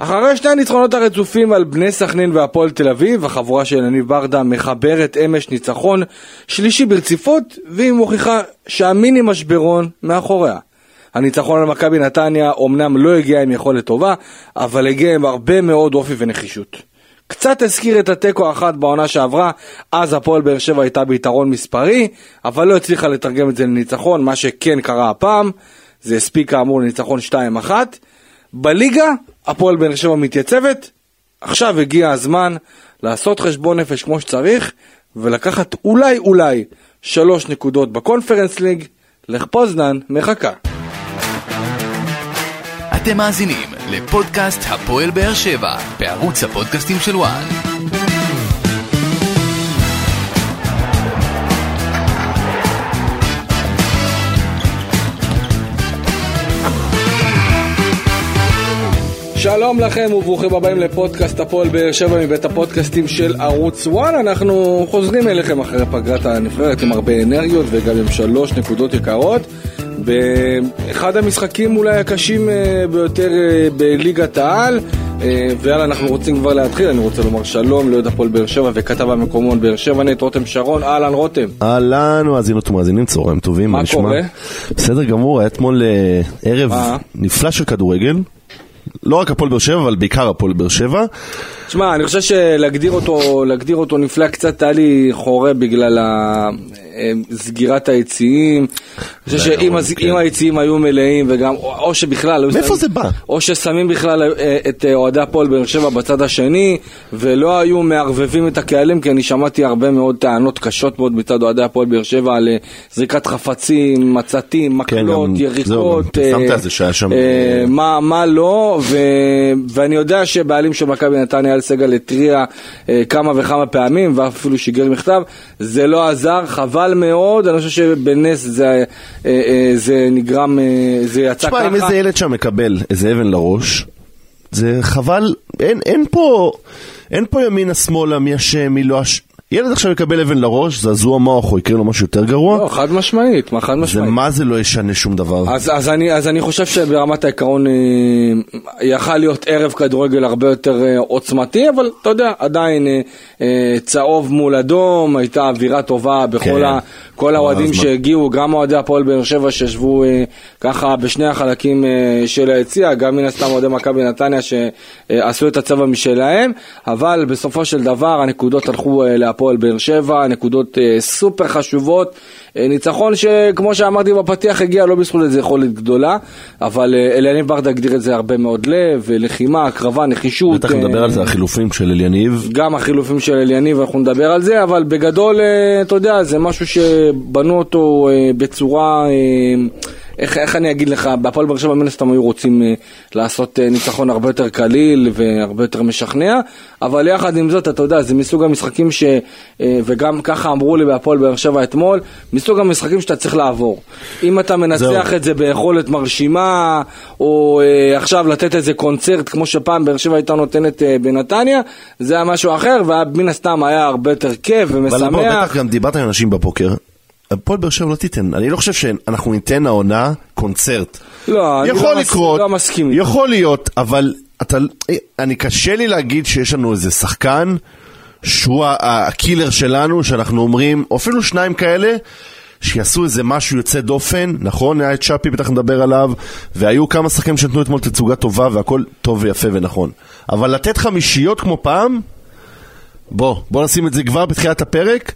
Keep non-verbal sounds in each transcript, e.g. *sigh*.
אחרי שני הניצחונות הרצופים על בני סכנין והפועל תל אביב, החבורה של יניב ברדה מחברת אמש ניצחון שלישי ברציפות, והיא מוכיחה שהמיני משברון מאחוריה. הניצחון על מכבי נתניה אומנם לא הגיע עם יכולת טובה, אבל הגיע עם הרבה מאוד אופי ונחישות. קצת הזכיר את התיקו האחת בעונה שעברה, אז הפועל באר שבע הייתה ביתרון מספרי, אבל לא הצליחה לתרגם את זה לניצחון, מה שכן קרה הפעם, זה הספיק כאמור לניצחון 2-1. בליגה הפועל באר שבע מתייצבת, עכשיו הגיע הזמן לעשות חשבון נפש כמו שצריך, ולקחת אולי אולי שלוש נקודות בקונפרנס ליג, לך פוזנן מחכה. אתם מאזינים לפודקאסט הפועל באר שבע בערוץ הפודקאסטים של וואן. שלום לכם וברוכים הבאים לפודקאסט הפועל באר שבע מבית הפודקאסטים של ערוץ וואן. אנחנו חוזרים אליכם אחרי פגרת הנבחרת עם הרבה אנרגיות וגם עם שלוש נקודות יקרות. באחד המשחקים אולי הקשים אה, ביותר אה, בליגת העל. אה, ויאללה אנחנו רוצים כבר להתחיל. אני רוצה לומר שלום ליהודה הפועל באר שבע וכתב המקומון באר שבע נט רותם שרון. אהלן רותם. אהלן מאזינות ומאזינים צהריים טובים מה קורה? בסדר גמור היה אתמול ערב נפלא של כדורגל לא רק הפועל באר שבע, אבל בעיקר הפועל באר שבע. תשמע, אני חושב שלהגדיר אותו, אותו נפלא קצת היה לי חורה בגלל סגירת היציעים. אני חושב שאם כן. היציעים היו מלאים וגם, או שבכלל, מאיפה זה בא? או ששמים בכלל אה, את אה, אוהדי הפועל באר שבע בצד השני, ולא היו מערבבים את הקהלים, כי אני שמעתי הרבה מאוד טענות קשות מאוד מצד אוהדי הפועל באר שבע על אה, זריקת חפצים, מצתים, כן, מקלות, יריקות. שמת על זה שהיה שם... מה לא, ואני יודע שבעלים של מכבי נתניה, אל סגל, התריע כמה וכמה פעמים, ואפילו שיגר מכתב, זה לא עזר, חבל. חבל מאוד, אני חושב שבנס זה, אה, אה, זה נגרם, אה, זה יצא שמה, ככה. תשמע, אם איזה ילד שם מקבל איזה אבן לראש, זה חבל, אין, אין פה, אין פה ימינה שמאלה, מי אשם, מי לא אשם. ילד עכשיו יקבל אבן לראש, זעזוע מוח או יקרה לו משהו יותר גרוע? לא, חד משמעית, מה חד משמעית. זה מה זה לא ישנה שום דבר. אז, אז, אני, אז אני חושב שברמת העיקרון אה, יכל להיות ערב כדורגל הרבה יותר אה, עוצמתי, אבל אתה יודע, עדיין אה, צהוב מול אדום, הייתה אווירה טובה בכל כן. כל האוהדים שהגיעו, גם אוהדי הפועל באר שבע שישבו ככה בשני החלקים של היציע, גם מן הסתם אוהדי מכבי נתניה שעשו את הצבע משלהם, אבל בסופו של דבר הנקודות הלכו אה, להפועל באר שבע, נקודות אה, סופר חשובות. אה, ניצחון שכמו שאמרתי בפתיח הגיע לא בזכות איזו יכולת גדולה, אבל אה, אליניב ברדה הגדיר את זה הרבה מאוד לב, לחימה, הקרבה, נחישות. בטח נדבר על זה, החילופים של אליניב. גם החילופים של אליניב, אנחנו נדבר על זה, אבל בגדול, אתה יודע, זה משהו שבנו אותו בצורה... איך, איך אני אגיד לך, בהפועל באר שבע מן הסתם היו רוצים אה, לעשות אה, ניצחון הרבה יותר קליל והרבה יותר משכנע, אבל יחד עם זאת, אתה יודע, זה מסוג המשחקים ש... אה, וגם ככה אמרו לי בהפועל באר שבע אתמול, מסוג המשחקים שאתה צריך לעבור. אם אתה מנצח זהו. את זה ביכולת מרשימה, או אה, עכשיו לתת איזה קונצרט, כמו שפעם באר שבע הייתה נותנת אה, בנתניה, זה היה משהו אחר, ומן הסתם היה הרבה יותר כיף ומשמח. אבל בטח גם דיברת עם אנשים בבוקר, הפועל באר שבע לא תיתן, אני לא חושב שאנחנו ניתן העונה קונצרט. לא, אני לא, לקרות, לא מסכים. יכול להיות, אבל אתה, אני קשה לי להגיד שיש לנו איזה שחקן שהוא הקילר שלנו, שאנחנו אומרים, או אפילו שניים כאלה, שיעשו איזה משהו יוצא דופן, נכון? היה את שפי, בטח נדבר עליו, והיו כמה שחקנים שנתנו אתמול תצוגה טובה והכל טוב ויפה ונכון. אבל לתת חמישיות כמו פעם, בוא, בוא נשים את זה כבר בתחילת הפרק.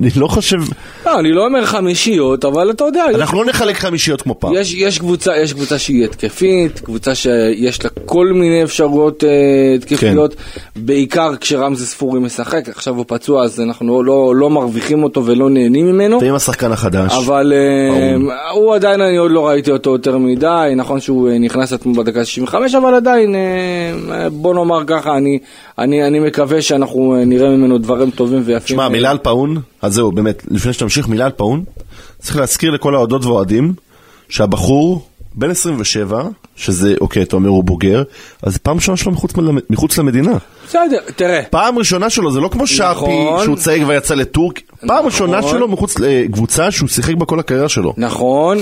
אני לא חושב... לא, אני לא אומר חמישיות, אבל אתה יודע... אנחנו לא נחלק חמישיות כמו פעם. יש, יש, קבוצה, יש קבוצה שהיא התקפית, קבוצה שיש לה כל מיני אפשרויות אה, התקפיות, כן. בעיקר כשרמזי ספורי משחק, עכשיו הוא פצוע אז אנחנו לא, לא, לא מרוויחים אותו ולא נהנים ממנו. ועם השחקן החדש. אבל אה, הוא עדיין, אני עוד לא ראיתי אותו יותר מדי, נכון שהוא אה, נכנס אתמול בדקה 65, אבל עדיין, אה, בוא נאמר ככה, אני, אני, אני מקווה שאנחנו... נראה ממנו דברים טובים ויפים. שמע, מילה על פאון, אז זהו, באמת, לפני שתמשיך, מילה על פאון. צריך להזכיר לכל האוהדות והאוהדים שהבחור בן 27, שזה, אוקיי, אתה אומר הוא בוגר, אז פעם ראשונה שלו מחוץ, מחוץ למדינה. בסדר, תראה. פעם ראשונה שלו, זה לא כמו שפי, נכון. שהוא צעיר ויצא לטורק, פעם נכון. ראשונה שלו מחוץ לקבוצה שהוא שיחק בה כל הקריירה שלו. נכון,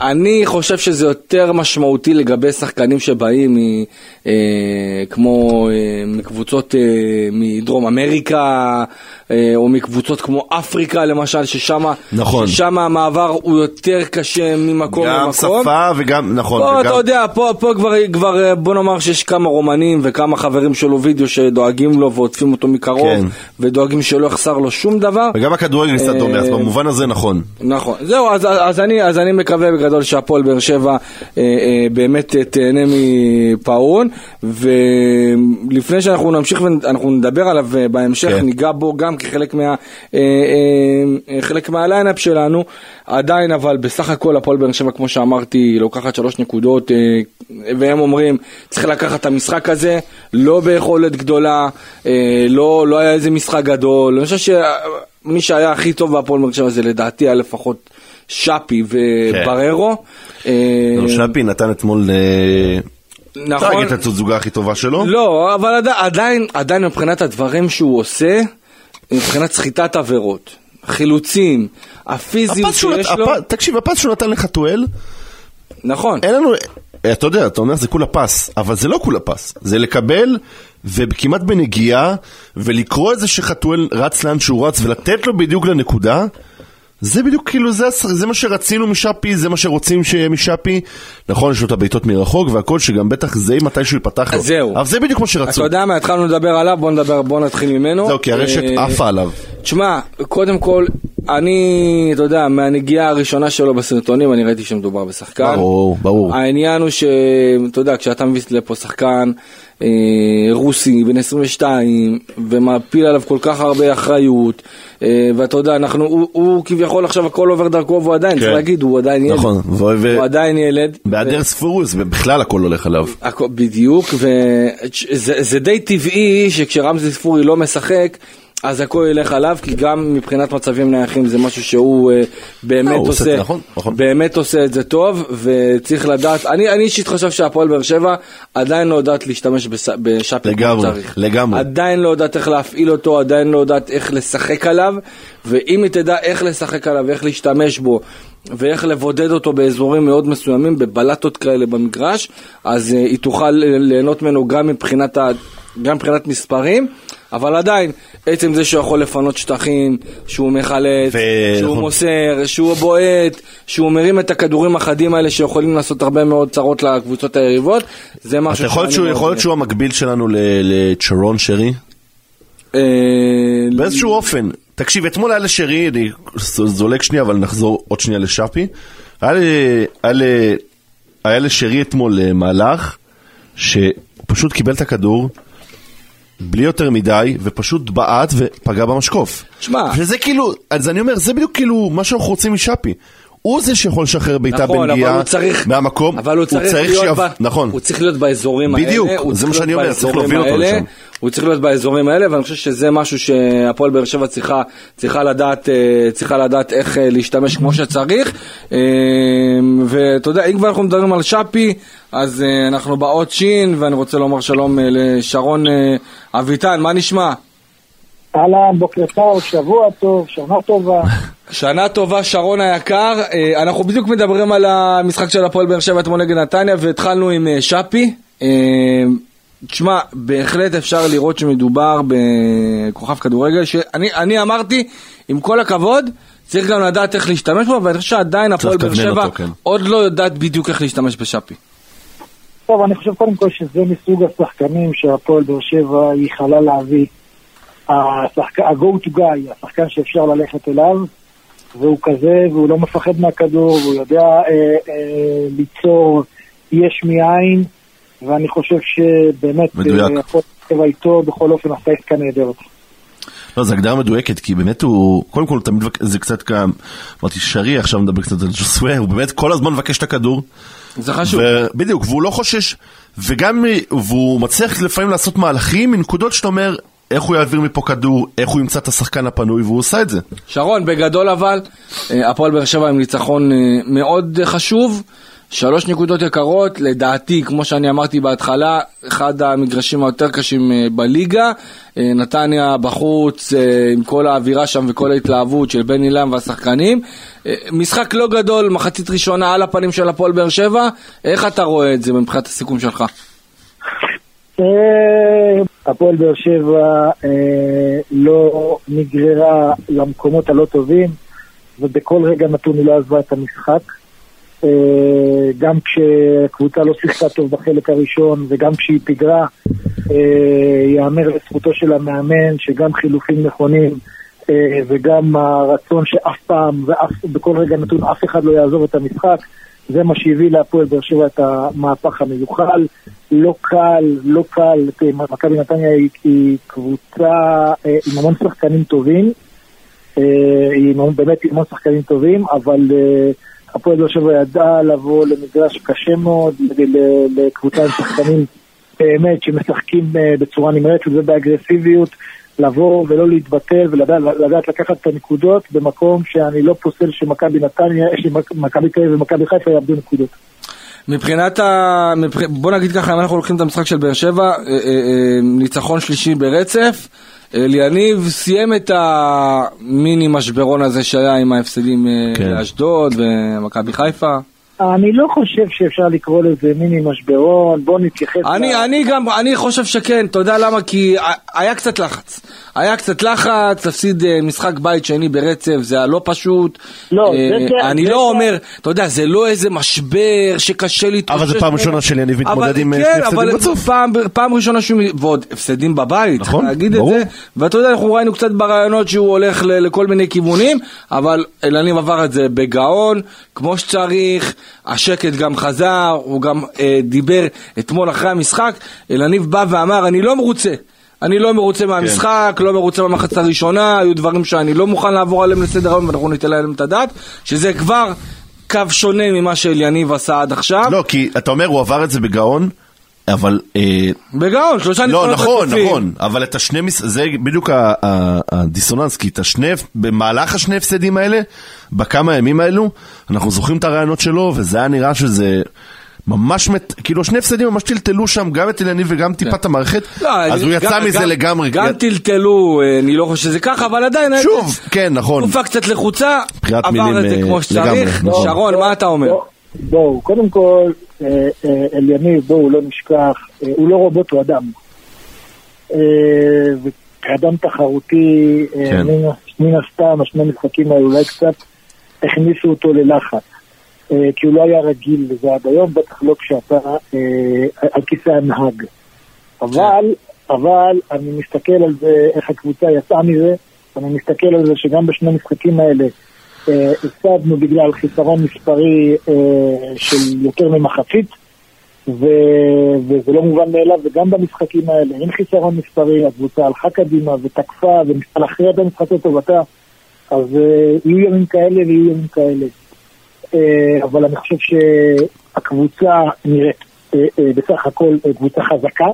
אני חושב שזה יותר משמעותי לגבי שחקנים שבאים מ, אה, כמו אה, מקבוצות אה, מדרום אמריקה, אה, או מקבוצות כמו אפריקה למשל, ששם נכון. ששם המעבר הוא יותר קשה ממקום גם למקום. שפה וגם, נכון. פה וגם... אתה יודע, פה, פה כבר, כבר אה, בוא נאמר שיש כמה רומנים וכמה חברים שלו וידאו שדואגים לו ועוטפים אותו מקרוב, כן. ודואגים שלא יחסר לו שום דבר. וגם הכדורגל קצת דומה, אז אה, במובן הזה נכון. נכון, זהו, אז, אז, אני, אז אני מקווה בגדול שהפועל באר שבע אה, אה, באמת אה, תהנה מפאון, ולפני שאנחנו נמשיך ואנחנו נדבר עליו אה, בהמשך. כן. ניגע בו גם כחלק מה, אה, אה, אה, חלק מהליינאפ שלנו, עדיין אבל בסך הכל הפועל באר שבע, כמו שאמרתי, לוקחת שלוש נקודות, והם אומרים, צריך לקחת את המשחק הזה, לא ביכולת גדולה, לא, לא היה איזה משחק גדול, אני חושב שמי שהיה הכי טוב בהפועל באר שבע זה לדעתי היה לפחות שפי ובררו. אה, נו, שפי נתן אתמול... נכון. את התצוגה הכי טובה שלו? לא, אבל עדי- עדיין, עדיין מבחינת הדברים שהוא עושה, מבחינת סחיטת עבירות, חילוצים, הפיזיות שהוא נת- שיש לו, הפ- תקשיב, הפס שהוא נתן לחתואל, נכון. אין לנו... אתה יודע, אתה אומר זה כולה פס, אבל זה לא כולה פס. זה לקבל, וכמעט בנגיעה, ולקרוא את זה שחתואל רץ לאן שהוא רץ, ולתת לו בדיוק לנקודה. זה בדיוק כאילו, זה, זה מה שרצינו משאפי, זה מה שרוצים שיהיה משאפי. נכון, יש לו את הבעיטות מרחוק והכל, שגם בטח זה מתישהו ייפתח לו. אז זהו. אבל זה בדיוק מה שרצו. אתה יודע מה, התחלנו לדבר עליו, בוא נדבר, בוא נתחיל ממנו. זהו, כי הרשת אה, עפה עליו. תשמע, קודם כל, אני, אתה יודע, מהנגיעה הראשונה שלו בסרטונים, אני ראיתי שמדובר בשחקן. ברור, ברור. העניין הוא שאתה יודע, כשאתה מביא לפה שחקן רוסי בן 22 ומפיל עליו כל כך הרבה אחריות, אה, ואתה יודע, אנחנו, הוא, הוא כביכול עכשיו הכל עובר דרכו והוא עדיין, כן. צריך להגיד, הוא עדיין ילד. נכון, ו- ו- הוא עדיין ילד. בהיעדר ספורוס, בכלל הכל הולך עליו. הכל- בדיוק, וזה זה די טבעי שכשרמזי ספורי לא משחק, אז הכל ילך עליו, כי גם מבחינת מצבים נייחים זה משהו שהוא אה, באמת לא, עושה נכון, נכון. באמת עושה את זה טוב, וצריך לדעת, אני אישית חושב שהפועל באר שבע עדיין לא יודעת להשתמש בס- בשאפי כמו שצריך. לגמרי. עדיין לא יודעת איך להפעיל אותו, עדיין לא יודעת איך לשחק עליו, ואם היא תדע איך לשחק עליו, איך להשתמש בו, ואיך לבודד אותו באזורים מאוד מסוימים, בבלטות כאלה במגרש, אז uh, היא תוכל ליהנות ממנו גם מבחינת, ה... גם מבחינת מספרים, אבל עדיין, עצם זה שהוא יכול לפנות שטחים, שהוא מחלץ, ו- שהוא נכון. מוסר, שהוא בועט, שהוא מרים את הכדורים החדים האלה שיכולים לעשות הרבה מאוד צרות לקבוצות היריבות, זה אתה משהו יכול להיות שהוא- מאוד יכול להיות אוהב. שהוא המקביל שלנו לצ'רון שרי? אה, באיזשהו אופן. תקשיב, אתמול היה לשרי, אני זולג שנייה, אבל נחזור עוד שנייה לשאפי. היה לשרי אתמול אה, מהלך, שהוא פשוט קיבל את הכדור, בלי יותר מדי, ופשוט בעט ופגע במשקוף. שמע. שזה כאילו, אז אני אומר, זה בדיוק כאילו מה שאנחנו רוצים משאפי. הוא זה שיכול לשחרר בעיטה נכון, בנגיעה הוא צריך, מהמקום. אבל הוא צריך, להיות, שיב- ב, נכון. הוא צריך להיות באזורים בדיוק, האלה, הוא זה צריך מה שאני אומר, צריך להוביל אותו לשם. הוא צריך להיות באזורים האלה, ואני חושב שזה משהו שהפועל באר שבע צריכה, צריכה לדעת, אה, צריכה לדעת איך אה, להשתמש כמו שצריך, אה, ואתה יודע, אם כבר אנחנו מדברים על שפי, אז אנחנו באות שין, ואני רוצה לומר שלום לשרון אביטן, מה נשמע? אהלן, בוקר טוב, שבוע טוב, שנה טובה. *laughs* שנה טובה, שרון היקר. אה, אנחנו בדיוק מדברים על המשחק של הפועל באר שבע אתמול נגד נתניה, והתחלנו עם אה, שפי. אה, תשמע, בהחלט אפשר לראות שמדובר בכוכב כדורגל, שאני אני אמרתי, עם כל הכבוד, צריך גם לדעת איך להשתמש בו, ואני חושב שעדיין הפועל באר שבע כן. עוד לא יודעת בדיוק איך להשתמש בשפי. טוב, אני חושב קודם כל שזה מסוג השחקנים שהפועל באר שבע ייחלה להביא. השחק- ה-go to guy, השחקן שאפשר ללכת אליו, והוא כזה, והוא לא מפחד מהכדור, והוא יודע אה, אה, ליצור יש מאין, ואני חושב שבאמת מדויק. אה, הפועל באר שבע איתו בכל אופן עשה עסקה נהדרת. לא, זו הגדרה מדויקת, כי באמת הוא, קודם כל, תמיד, זה קצת גם, אמרתי, שרי, עכשיו מדבר קצת על ג'וסווה, הוא באמת כל הזמן מבקש את הכדור. זה חשוב. בדיוק, והוא לא חושש, וגם, מ- והוא מצליח לפעמים לעשות מהלכים מנקודות שאתה אומר, איך הוא יעביר מפה כדור, איך הוא ימצא את השחקן הפנוי, והוא עושה את זה. שרון, בגדול אבל, אה, הפועל באר שבע עם ניצחון אה, מאוד חשוב, שלוש נקודות יקרות, לדעתי, כמו שאני אמרתי בהתחלה, אחד המגרשים היותר קשים אה, בליגה. נתניה בחוץ, עם כל האווירה שם וכל ההתלהבות של בן אילם והשחקנים. משחק לא גדול, מחצית ראשונה על הפנים של הפועל באר שבע. איך אתה רואה את זה מבחינת הסיכום שלך? הפועל באר שבע אה, לא נגררה למקומות הלא טובים, ובכל רגע נתון היא לא עזבה את המשחק. אה, גם כשקבוצה לא שיחקה טוב בחלק הראשון וגם כשהיא פיגרה, אה, ייאמר לזכותו של המאמן שגם חילופים נכונים אה, וגם הרצון שאף פעם ובכל רגע נתון אף אחד לא יעזוב את המשחק, זה מה שהביא להפועל באר שבע את המהפך המיוחל. לא קל, לא קל, מכבי נתניה היא, היא קבוצה אה, עם המון שחקנים טובים, אה, היא עם- באמת עם המון שחקנים טובים, אבל אה, הפועל באר שבע ידעה לבוא למגרש קשה מאוד, לקבוצה עם שחקנים באמת שמשחקים אה, בצורה נמרצת ובאגרסיביות, לבוא ולא להתבטל ולדעת לדעת לקחת את הנקודות במקום שאני לא פוסל שמכבי נתניה, שמכבי תל אביב ומכבי חיפה יאבדו נקודות. מבחינת ה... מבח... בוא נגיד ככה, אם אנחנו לוקחים את המשחק של באר שבע, אה, אה, אה, ניצחון שלישי ברצף, אליניב סיים את המיני משברון הזה שהיה עם ההפסדים כן. לאשדוד ומכבי חיפה. אני לא חושב שאפשר לקרוא לזה מיני משברון, בוא נתייחס... אני, ל- אני גם, אני חושב שכן, אתה יודע למה? כי היה קצת לחץ. היה קצת לחץ, להפסיד אה, משחק בית שני ברצף, זה היה לא פשוט. לא, אה, זה- זה- אני זה- לא זה- אומר, אתה יודע, זה לא איזה משבר שקשה להתרושש. אבל זו פעם. ראשונה שיניב מתמודד אבל- עם, אה, כן, הפסדים אבל רצוף. פעם, פעם ראשונה שהוא, ועוד הפסדים בבית, צריך נכון, להגיד ברור. את זה. ואתה יודע, אנחנו ראינו קצת ברעיונות שהוא הולך ל- לכל מיני כיוונים, אבל אלניב עבר את זה בגאון, כמו שצריך, השקט גם חזר, הוא גם אה, דיבר אתמול אחרי המשחק, אלניב בא ואמר, אני לא מרוצה. אני לא מרוצה מהמשחק, כן. לא מרוצה במחצת הראשונה, היו דברים שאני לא מוכן לעבור עליהם לסדר היום ואנחנו ניתן להם את הדעת, שזה כבר קו שונה ממה שאליניב עשה עד עכשיו. לא, כי אתה אומר, הוא עבר את זה בגאון, אבל... אה, בגאון, שלושה לא, ניצחונות נכון, רצופים. נכון, אבל את השני, זה בדיוק הדיסוננס, כי את השני, במהלך השני הפסדים האלה, בכמה ימים האלו, אנחנו זוכרים את הרעיונות שלו, וזה היה נראה שזה ממש, מת- כאילו שני הפסדים ממש טלטלו שם, גם את אליניב וגם טיפה את המערכת, לא, אז הוא יצא גם- מזה גם- לגמרי. גם טלטלו, אה, אני לא חושב שזה ככה, אבל עדיין... שוב, כן, נכון. תקופה קצת לחוצה, עבר את זה אה, כמו שצריך. נכון. שרון, מה אתה אומר? בוא- בואו, קודם כל, אה, אה, אליניב, בואו לא נשכח, אה, הוא לא רובוט, הוא אדם. וכאדם תחרותי, כן. מן הסתם, השני המשחקים האלה אולי קצת הכניסו אותו ללחץ. כי הוא לא היה רגיל לזה עד היום, בטח לא כשאתה על כיסא הנהג. אבל, אבל אני מסתכל על זה, איך הקבוצה יצאה מזה, אני מסתכל על זה שגם בשני המשחקים האלה הפסדנו בגלל חיסרון מספרי אה, של יותר ממחצית, ו, וזה לא מובן מאליו, וגם במשחקים האלה, עם חיסרון מספרי, הקבוצה הלכה קדימה ותקפה וניסתה להכריע את המשחק לטובתה, אז אה, יהיו ימים כאלה ויהיו ימים כאלה. אה, אבל אני חושב שהקבוצה נראית אה, אה, בסך הכל אה, קבוצה חזקה.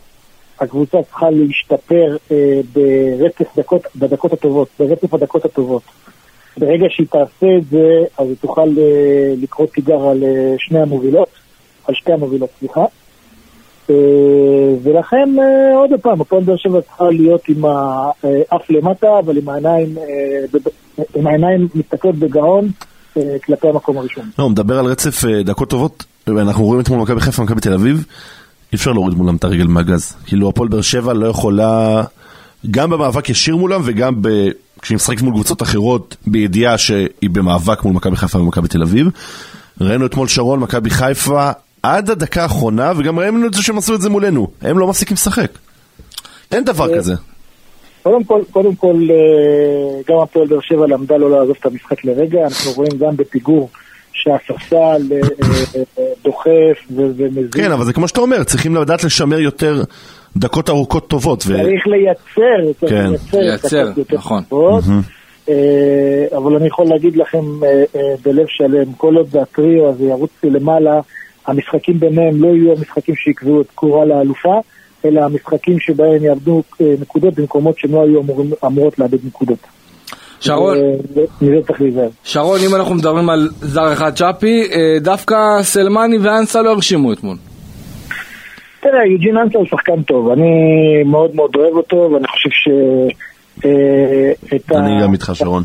הקבוצה צריכה להשתפר אה, ברצף דקות, בדקות הטובות, ברצף הדקות הטובות. ברגע שהיא תעשה את זה, אז היא תוכל אה, לקרוא תיגר על אה, שני המובילות, על שתי המובילות, סליחה. אה, ולכן, עוד פעם, הפועל באר שבע צריכה להיות עם האף למטה, אבל עם העיניים, עם העיניים מסתכלות בגאון כלפי המקום הראשון. לא, הוא מדבר על רצף דקות טובות, אנחנו רואים אתמול מכבי חיפה ומכבי תל אביב, אי אפשר להוריד מולם את הרגל מהגז. כאילו הפועל באר שבע לא יכולה, גם במאבק ישיר מולם וגם ב... כשהיא משחקת מול קבוצות אחרות, בידיעה שהיא במאבק מול מכבי חיפה ומכבי תל אביב. ראינו אתמול שרון, מכבי חיפה, עד הדקה האחרונה, וגם ראינו את זה שהם עשו את זה מולנו. הם לא מפסיקים לשחק. אין דבר כזה. קודם כל, קודם כל, אה, גם הפועל באר שבע למדה לא לעזוב את המשחק לרגע, אנחנו רואים גם בפיגור שהספסל אה, אה, דוחף ו- ומזיז. כן, אבל זה כמו שאתה אומר, צריכים לדעת לשמר יותר דקות ארוכות טובות. ו... צריך לייצר, צריך כן. לייצר, לייצר, דקות יותר נכון. טובות. אה, אבל אני יכול להגיד לכם אה, אה, בלב שלם, כל עוד הטריו הזה ירוץ למעלה, המשחקים ביניהם לא יהיו המשחקים שיקבעו את קורה לאלופה, אלא המשחקים שבהם יאבדו נקודות במקומות שהם לא היו אמורים, אמורות לאבד נקודות. שרון. שרון, אם אנחנו מדברים על זר אחד צ'אפי, דווקא סלמני ואנסה לא הרשימו אתמול. תראה, יוג'ין אנסה הוא שחקן טוב, אני מאוד מאוד אוהב אותו, ואני חושב ש... אה, אני גם איתך, שרון.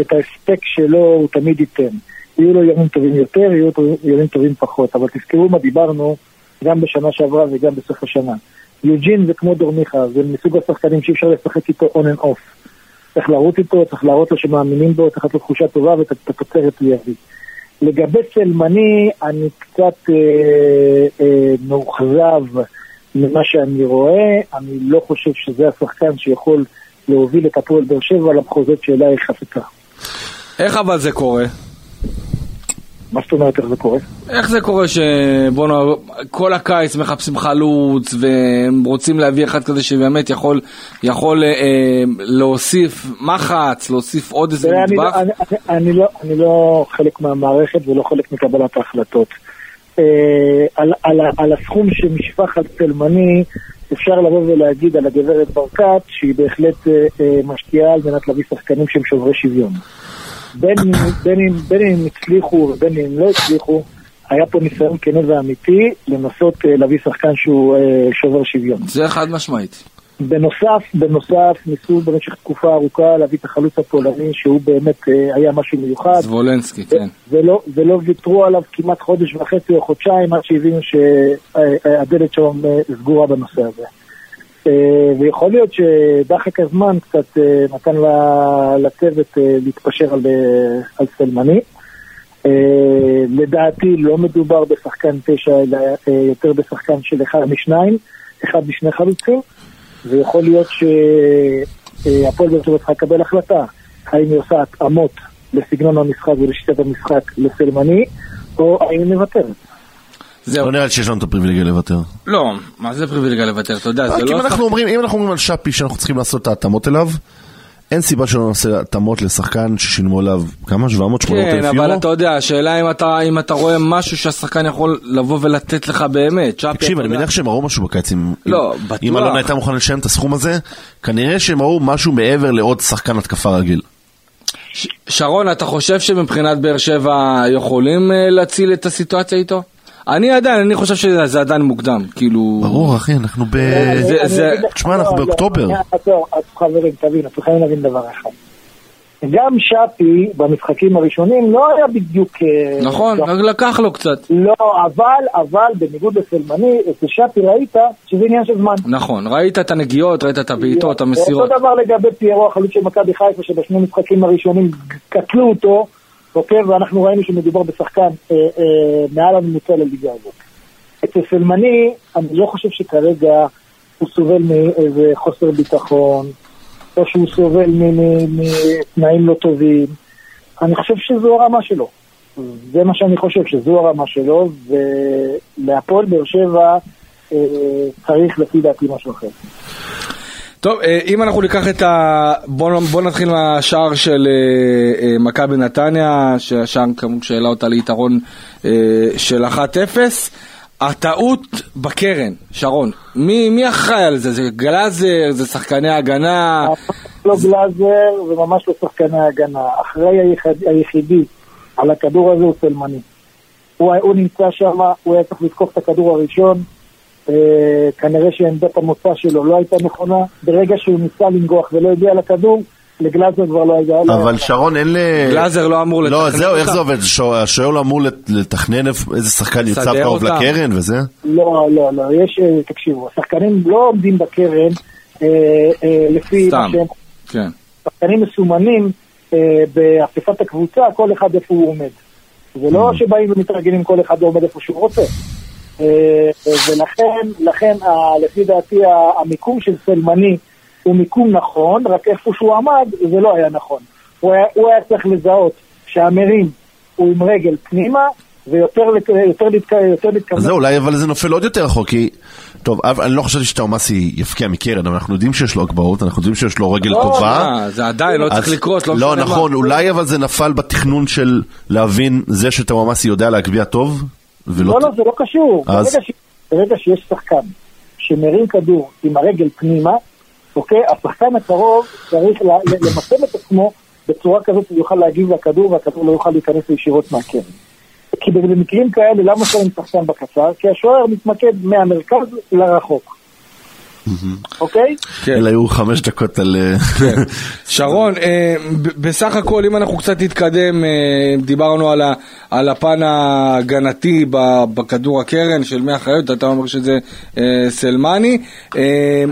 את ההספק שלו הוא תמיד ייתן. יהיו לו ימים טובים יותר, יהיו לו ימים טובים פחות, אבל תזכרו מה דיברנו גם בשנה שעברה וגם בסוף השנה. יוג'ין זה כמו דורמיכה, זה מסוג השחקנים שאי אפשר לשחק איתו on and off. צריך לרוץ איתו, צריך להראות לו שמאמינים בו, צריך לתת לו תחושה טובה ואת התוצרת הוא יביא. לגבי סלמני, אני קצת אה, אה, מאוכזב ממה שאני רואה, אני לא חושב שזה השחקן שיכול להוביל את הפועל באר שבע למחוזות שאליה היא. איך אבל זה קורה? מה זאת אומרת איך זה קורה? איך זה קורה שבוא נאמר, כל הקיץ מחפשים חלוץ והם רוצים להביא אחד כזה שבאמת יכול, יכול אה, להוסיף מחץ, להוסיף עוד איזה אני, לא-? אני, אני, אני, לא, אני לא חלק מהמערכת ולא חלק מקבלת ההחלטות. אה, על, על, על הסכום שנשפך על סלמני, אפשר לבוא ולהגיד על הגברת ברקת שהיא בהחלט אה, אה, משקיעה על מנת להביא שחקנים שהם שוברי שוויון. בין אם, בין, אם, בין אם הצליחו ובין אם לא הצליחו, היה פה ניסיון כן ואמיתי לנסות אה, להביא שחקן שהוא אה, שובר שוויון. זה חד משמעית. בנוסף, בנוסף, ניסו במשך תקופה ארוכה להביא את החלוץ הפולני שהוא באמת אה, היה משהו מיוחד זבולנסקי, כן. ולא, ולא ויתרו עליו כמעט חודש וחצי או חודשיים עד שהבינו שהדלת שם סגורה בנושא הזה. אה, ויכול להיות שדחק הזמן קצת אה, נתן לצוות אה, להתפשר על, על סלמני. לדעתי לא מדובר בשחקן תשע אלא יותר בשחקן של אחד משניים, אחד משני חלוצים. ויכול להיות שהפועל באר שבע צריכה לקבל החלטה האם היא עושה התאמות לסגנון המשחק ולשיטת המשחק לסלמני, או האם היא מוותרת. זהו. לא נראה לי שיש לנו את הפריבילגיה לוותר. לא, מה זה פריבילגיה לוותר? אתה יודע, זה רק אם לא... אנחנו אומרים, אם אנחנו אומרים על שפי שאנחנו צריכים לעשות את ההתאמות אליו, אין סיבה שלא נעשה התאמות לשחקן ששילמו עליו כמה? 700 800 כן, אלף אבל יורו? אתה יודע, השאלה אם אתה, אם אתה רואה משהו שהשחקן יכול לבוא ולתת לך באמת. תקשיב, אני. מניח שהם ראו משהו בקיץ. אם- לא, אם- בטוח. אם אלונה הייתה מוכנה לשלם את הסכום הזה, כנראה שהם ראו משהו מעבר לעוד שחקן התקפה רגיל. ש- שרון, אתה חושב שמבחינת באר שבע יכולים אה, להציל את הסיטואציה איתו? אני עדיין, אני חושב שזה עדיין מוקדם, כאילו... ברור, אחי, אנחנו ב... לך- תשמע, אנחנו לא, לא, באוקטובר. חברים, תבין, אתם חייבים להבין דבר אחד. גם שפי במשחקים הראשונים לא היה בדיוק... אה, נכון, לא- רק לקח לו קצת. לא, אבל, אבל בניגוד לסלמני, אצל שפי ראית שזה עניין של זמן. נכון, ראית את הנגיעות, ראית את הבעיטות, המסירות. אותו דבר לגבי פיירו, החלוץ של מכבי חיפה, שבשני משחקים הראשונים קטלו אותו, אוקיי, ואנחנו ראינו שמדובר בשחקן אה, אה, מעל הממוצע לליגה הזאת. אצל סלמני, אני לא חושב שכרגע הוא סובל מאיזה חוסר ביטחון, או שהוא סובל מתנאים לא טובים. אני חושב שזו הרמה שלו. זה מה שאני חושב, שזו הרמה שלו, ולהפועל באר שבע אה, צריך לפי דעתי משהו אחר. טוב, אה, אם אנחנו ניקח את ה... בוא, בוא נתחיל מהשער של אה, אה, מכבי נתניה, שהשער כמובן שהעלה אותה ליתרון של 1-0. הטעות בקרן, שרון, מי, מי אחראי על זה? זה גלאזר? זה שחקני הגנה? לא גלאזר וממש לא שחקני הגנה. אחראי היחיד, היחידי על הכדור הזה הוא סלמני. הוא, הוא נמצא שם, הוא היה צריך לתקוף את הכדור הראשון. אה, כנראה שעמדת המוצא שלו לא הייתה נכונה. ברגע שהוא ניסה לנגוח ולא הגיע לכדור, לגלאזר כבר לא היה... לא אבל שרון, אין ל... גלאזר לא אמור לתכנן לא, זהו, איך אותה? זה עובד? שו- השוער לא אמור לת- לתכנן איזה שחקן יוצב לסדר קרוב אותם. לקרן וזה? לא, לא, לא, יש, אה, תקשיבו, השחקנים לא עומדים בקרן אה, אה, לפי סתם. כן. שחקנים מסומנים אה, באספת הקבוצה, כל אחד איפה הוא עומד. זה לא שבאים ומתרגלים כל אחד עומד איפה שהוא רוצה. אה, ולכן, לכן, ה- לפי דעתי, המיקום של סלמני הוא מיקום נכון, רק איפה שהוא עמד זה לא היה נכון. הוא היה, הוא היה צריך לזהות שהמרים הוא עם רגל פנימה, ויותר יותר יותר אז להתכוון. זהו, אולי אבל זה נופל עוד יותר רחוק, כי... טוב, אני לא חשבתי שטאומאסי יפקיע מקרן, אבל אנחנו יודעים שיש לו הגבהות, אנחנו יודעים שיש לו רגל לא, טובה. אה, זה עדיין לא צריך אז- לקרוס, לא לא, משנה מה. נכון, אולי אבל זה נפל בתכנון של להבין זה שטאומאסי יודע להגביה טוב, ולא... לא, לא, זה לא קשור. אז- ברגע, ש... ברגע שיש שחקן שמרים כדור עם הרגל פנימה, אוקיי? השחקן הקרוב צריך ל- ל- למקם את עצמו בצורה כזאת הוא יוכל להגיב לכדור והכדור לא יוכל להיכנס ישירות מהקרן. כי במקרים כאלה, למה שמים שחקן בקצר? כי השוער מתמקד מהמרכז לרחוק. אוקיי? כן. אלה היו חמש דקות על... אה, *laughs* שרון, אה, בסך הכל, אם אנחנו קצת נתקדם, אה, דיברנו על, הפן ההגנתי בכדור הקרן של מי החיות, אתה אומר שזה סלמני.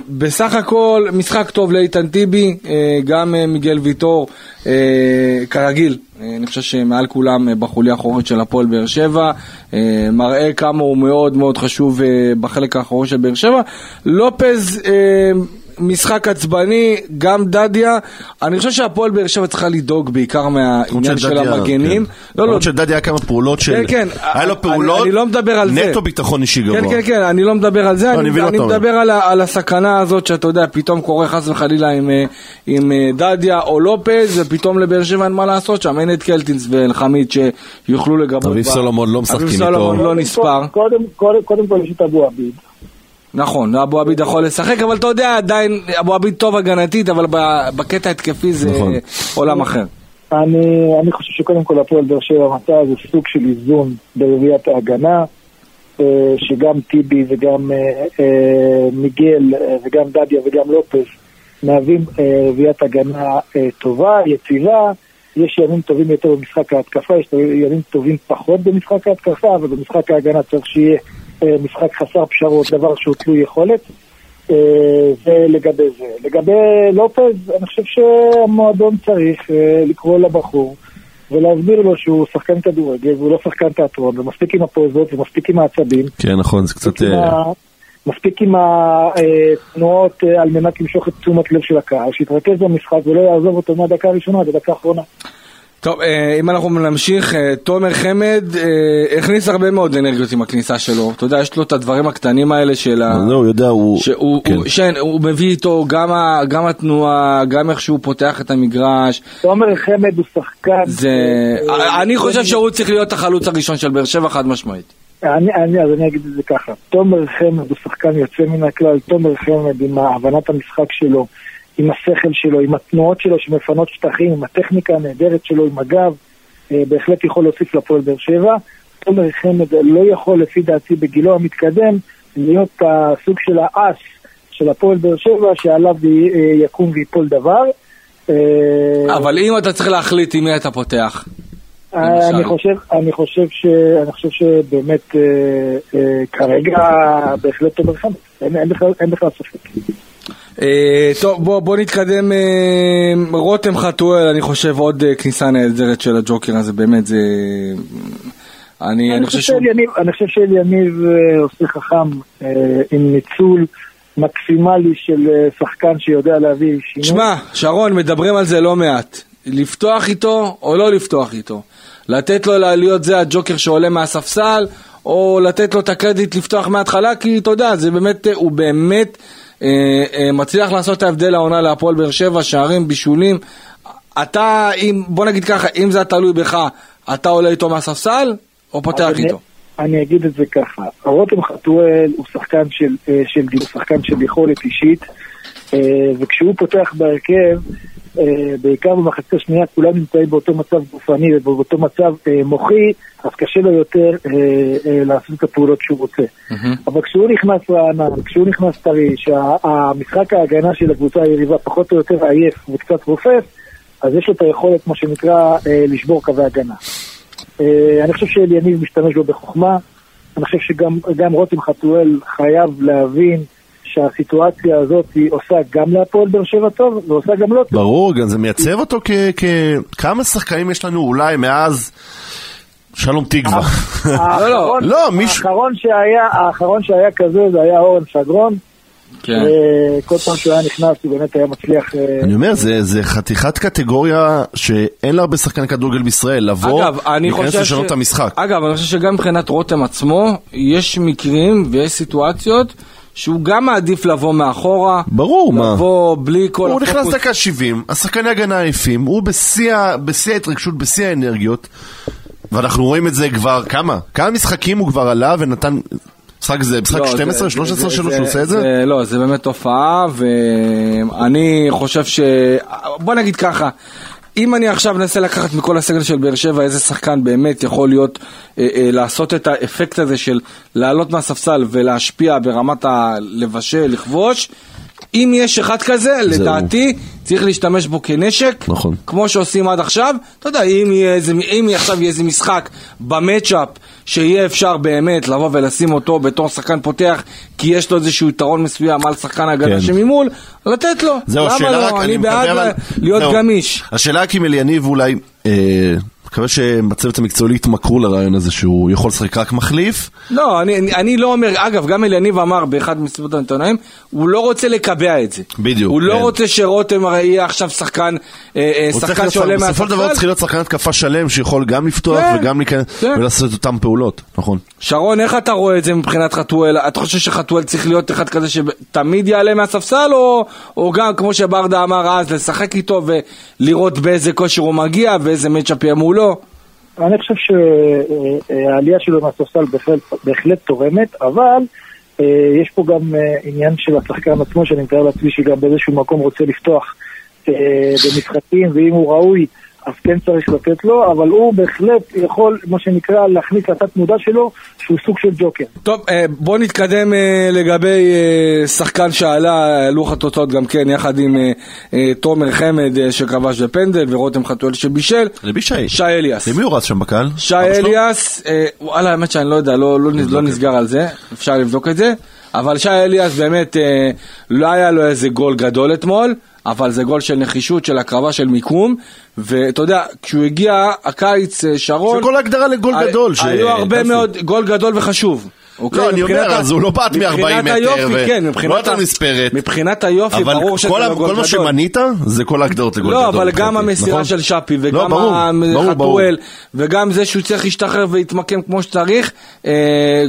בסך הכל, משחק טוב לאיתן טיבי, גם מיגל ויטור, כרגיל. אה, אני חושב שמעל כולם אה, בחוליה האחורית של הפועל באר שבע, אה, מראה כמה הוא מאוד מאוד חשוב בחלק האחורי של באר שבע. לופז משחק עצבני, גם דדיה. אני חושב שהפועל באר שבע צריכה לדאוג בעיקר מהעניין של דדיה, המגנים. כן. לא, לא, למרות שדדיה היה כמה פעולות של... כן, כן. היה לו אני- פעולות, אני לא מדבר על זה. נטו ביטחון אישי גבוה. כן, כן, כן, אני לא מדבר על זה, אני אני, אני. מדבר על, הסכנה הזאת שאתה יודע, פתאום קורה חס וחלילה עם, אה, עם אה, דדיה או לופז, ופתאום לבאר שבע אין מה לעשות שם, אין את קלטינס ואלחמיד שיוכלו לגבות. אביב סולומון לא משחקים אביב איתו. סולומון לא נספר. קודם, קודם, קודם כל יש את אבו עביד. נכון, אבו עביד יכול לשחק, אבל אתה יודע, עדיין, אבו עביד טוב הגנתית, אבל בקטע התקפי זה נכון. עולם אחר. אני, אני חושב שקודם כל הפועל באר שבע מצא איזה סוג של איזון ברביעיית ההגנה, אה, שגם טיבי וגם אה, אה, מיגל וגם דדיה וגם לופס מהווים רביעיית הגנה טובה, יציבה. יש ימים טובים יותר במשחק ההתקפה, יש ימים טובים פחות במשחק ההתקפה, אבל במשחק ההגנה צריך שיהיה משחק חסר פשרות, דבר שהוא תלוי יכולת. אה, זה לגבי זה. לגבי לופז, אני חושב שהמועדון צריך אה, לקרוא לבחור ולהסביר לו שהוא שחקן כדורגל והוא לא שחקן תיאטרון, ומספיק עם הפוזות ומספיק עם העצבים. כן, נכון, זה קצת... מספיק עם אה, התנועות אה, על מנת למשוך את תשומת לב של הקהל, שיתרכז במשחק ולא יעזוב אותו מהדקה הראשונה עד הדקה האחרונה. טוב, אה, אם אנחנו נמשיך, אה, תומר חמד אה, הכניס הרבה מאוד אנרגיות עם הכניסה שלו. אתה יודע, יש לו את הדברים הקטנים האלה של ה... זהו, יודע, הוא... שהוא כן. הוא, שן, הוא מביא איתו גם, ה, גם התנועה, גם איך שהוא פותח את המגרש. תומר חמד הוא שחקן... זה... אני חושב שהוא צריך להיות החלוץ הראשון של באר שבע, חד משמעית. אני, אני, אז אני אגיד את זה ככה, תומר חמד הוא שחקן יוצא מן הכלל, תומר חמד עם הבנת המשחק שלו, עם השכל שלו, עם התנועות שלו שמפנות שטחים, עם הטכניקה הנהדרת שלו, עם הגב, אה, בהחלט יכול להוסיף לפועל באר שבע. תומר חמד לא יכול, לפי דעתי, בגילו המתקדם, להיות הסוג של האס של הפועל באר שבע, שעליו אה, יקום ויפול דבר. אה, אבל אם אתה צריך להחליט עם מי אתה פותח, אני. חושב, אני חושב ש... אני חושב שבאמת אה, אה, כרגע בהחלט תומר חמד, אין, אין בכלל ספק. אה, טוב, בוא, בוא נתקדם. אה, רותם חתואל, אני חושב עוד אה, כניסה נהדרת של הג'וקר הזה, באמת זה... אני, אני חושב שהוא... אני חושב שאליניב עושה חכם עם ניצול מקסימלי של שחקן שיודע להביא שינוי. שמע, שרון, מדברים על זה לא מעט. לפתוח איתו או לא לפתוח איתו. לתת לו להיות זה הג'וקר שעולה מהספסל, או לתת לו את הקרדיט לפתוח מההתחלה, כי אתה יודע, זה באמת, הוא באמת מצליח לעשות את ההבדל העונה להפועל באר שבע, שערים, בישולים. אתה, אם, בוא נגיד ככה, אם זה תלוי בך, אתה עולה איתו מהספסל, או פותח איתו? אני אגיד את זה ככה, רותם חתואל הוא שחקן של, אה, של, שחקן של יכולת אישית, אה, וכשהוא פותח בהרכב, אה, בעיקר במחצית השנייה, כולם נמצאים באותו מצב גופני ובאותו מצב אה, מוחי, אז קשה לו יותר אה, אה, לעשות את הפעולות שהוא רוצה. אבל כשהוא נכנס רענן, כשהוא נכנס טרי, שהמשחק ההגנה של הקבוצה היריבה פחות או יותר עייף וקצת רופף, אז יש לו את היכולת, מה שנקרא, אה, לשבור קווי הגנה. אה, אני חושב שאליניב משתמש בו בחוכמה, אני חושב שגם גם רותם חתואל חייב להבין שהסיטואציה הזאת היא עושה גם להפועל באר שבע טוב, ועושה גם לא טוב. ברור, גם זה מייצב אותו כ... כ... כמה שחקנים יש לנו אולי מאז שלום תקווה? *laughs* האחרון- לא, מישהו- האחרון שהיה, האחרון שהיה כזה זה היה אורן סגרון, כן. אה, כל פעם שהוא היה נכנס הוא באמת היה מצליח... אה, אני אומר, זה, זה חתיכת קטגוריה שאין לה הרבה שחקני כדורגל בישראל, לבוא, אגב, אני להיכנס חושב לשנות ש... את המשחק. אגב, אני חושב שגם מבחינת רותם עצמו, יש מקרים ויש סיטואציות שהוא גם מעדיף לבוא מאחורה. ברור, מה? לבוא בלי כל הוא נכנס הפוקוס. דקה 70, השחקני הגנה עייפים, הוא בשיא ההתרגשות, בשיא האנרגיות, ואנחנו רואים את זה כבר כמה? כמה משחקים הוא כבר עלה ונתן... משחק זה משחק לא, 12, זה- 13 זה- שלו זה- שהוא עושה את זה? לא, זה באמת תופעה, ואני חושב ש... בוא נגיד ככה, אם אני עכשיו מנסה לקחת מכל הסגל של באר שבע איזה שחקן באמת יכול להיות, אה, אה, לעשות את האפקט הזה של לעלות מהספסל ולהשפיע ברמת הלבשל, לכבוש, אם יש אחד כזה, לדעתי צריך להשתמש בו כנשק, נכון. כמו שעושים עד עכשיו. אתה יודע, אם יהיה איזה, אם עכשיו יהיה איזה משחק במצ'אפ, שיהיה אפשר באמת לבוא ולשים אותו בתור שחקן פותח, כי יש לו איזשהו יתרון מסוים על שחקן הגנה כן. שממול, לתת לו. זהו, למה השאלה לא? רק, אני מקווה, בעד אבל- להיות זהו. גמיש. השאלה רק אם אליניב אולי, אה, מקווה שבצוות המקצועי יתמכרו לרעיון הזה שהוא יכול לשחק רק מחליף. לא, אני, אני, אני לא אומר, אגב, גם אליניב אמר באחד מסיבות העיתונאים, הוא לא רוצה לקבע את זה. בדיוק, הוא לא כן. רוצה שרותם הרי יהיה עכשיו שחקן, אה, אה, שחקן שעולה בסופו של דבר מהספסל. צריך להיות שחקן התקפה שלם שיכול גם לפתוח כן, וגם להיכנס כן. ולעשות את אותן פעולות, נכון. שרון, איך אתה רואה את זה מבחינת חתואל? אתה חושב שחתואל צריך להיות אחד כזה שתמיד יעלה מהספסל, או, או גם, כמו שברדה אמר אז, לשחק איתו ולראות באיזה כושר הוא מגיע ואיזה מצ'אפ יהיה מולו? אני חושב שהעלייה שלו מהספסל בהחלט, בהחלט תורמת, אבל אה, יש פה גם אה, עניין של השחקן עצמו, שאני מתאר לעצמי שגם באיזשהו מקום רוצה לפתוח אה, במשחקים, ואם הוא ראוי, אז כן צריך לתת לו, אבל הוא בהחלט יכול, מה שנקרא, להכניס לתת מודע שלו, שהוא סוג של ג'וקר. טוב, אה, בוא נתקדם אה, לגבי אה, שחקן שעלה, לוח התוצאות גם כן, יחד עם תומר חמד שכבש בפנדל ורותם חתואל שבישל. למי שי? שי אליאס. למי הוא רץ שם בקהל? שי? אליאס, וואלה, האמת שאני לא יודע, לא, לא, לא נסגר על זה, אפשר לבדוק את זה, אבל שי אליאס באמת, אה, לא היה לו איזה גול גדול אתמול, אבל זה גול של נחישות, של הקרבה, של מיקום, ואתה יודע, כשהוא הגיע, הקיץ, אה, שרון... זה כל ההגדרה לגול גדול. היו הרבה. מאוד, גול גדול וחשוב. אוקיי? לא, אני אומר, ה- אז הוא לא בעט מ-40 מבחינת מטר, היופי, ו- כן, לא מבחינת יותר ה- נספרת. מבחינת היופי, אבל ברור שזה לא גול כל מה גדול. שמנית זה כל ההגדרות לגול לא, גדול. אבל גם המסירה נכון? של שפי, לא, וגם ברור. החתואל, וגם זה שהוא צריך להשתחרר ולהתמקם כמו שצריך, אה,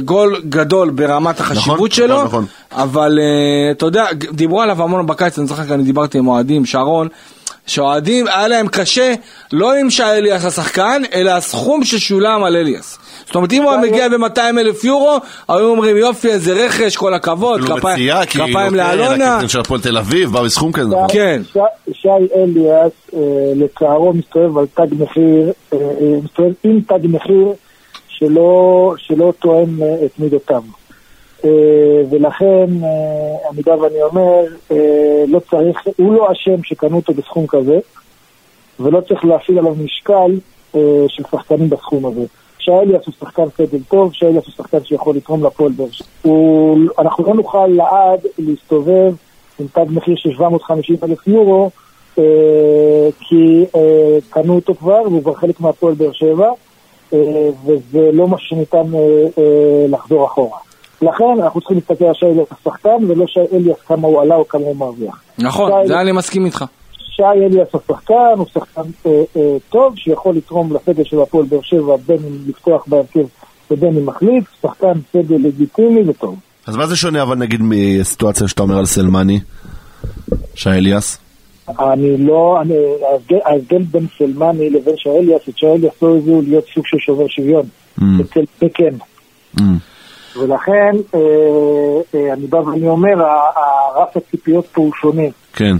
גול גדול ברמת החשיבות נכון, שלו, נכון. אבל אה, אתה יודע, דיברו עליו המון בקיץ, אני זוכר, אני דיברתי עם אוהדים, שרון, שאוהדים, היה להם קשה, לא עם שי אליאס השחקן, אלא הסכום ששולם על אליאס. זאת אומרת, אם הוא היה מגיע ב-200 אלף יורו, היו אומרים יופי, איזה רכש, כל הכבוד, אפילו כפיים- כאילו, כן, לאלונה. הקפטן של הפועל תל אביב, בא בסכום כזה? כן. שי, אליאס, אה, לצערו, מסתובב על תג מחיר, אה, אה, מסתובב עם תג מחיר שלא, תואם את מידותיו. אה, ולכן, אה, אני בא ואני אומר, אה, לא צריך, הוא לא אשם שקנו אותו בסכום כזה, ולא צריך להפעיל עליו משקל אה, של שחקנים בסכום הזה. שי אליאס הוא שחקן סגל טוב, שי אליאס הוא שחקן שיכול לתרום לפועל באר שבע. אנחנו לא נוכל לעד להסתובב עם תג מחיר של 750 אלף יורו, אה, כי אה, קנו אותו כבר, והוא כבר חלק מהפועל באר שבע, אה, וזה לא משהו שניתן אה, אה, לחזור אחורה. לכן אנחנו צריכים להסתכל על שי אליאס השחקן, ולא שי אליאס כמה הוא עלה או כמה הוא מרוויח. נכון, שי- זה אני מסכים איתך. שי אליאס השחקן הוא שחקן אה, אה, טוב, שיכול לתרום לסגל של הפועל באר שבע, בין אם לפתוח בהרכב ובין אם מחליף, שחקן סגל לגיטימי וטוב. אז מה זה שונה אבל נגיד מסיטואציה שאתה אומר על סלמני? שי אליאס? אני לא, אני, ההבדל, בין סלמני לבין שי אליאס, את שי אליאס לא הביאו להיות סוג של שובר שוויון. Mm. אצל זה כן. Mm. ולכן, אה, אה, אני בא ואני אומר, ה- ה- רף הציפיות פה הוא שונה. כן.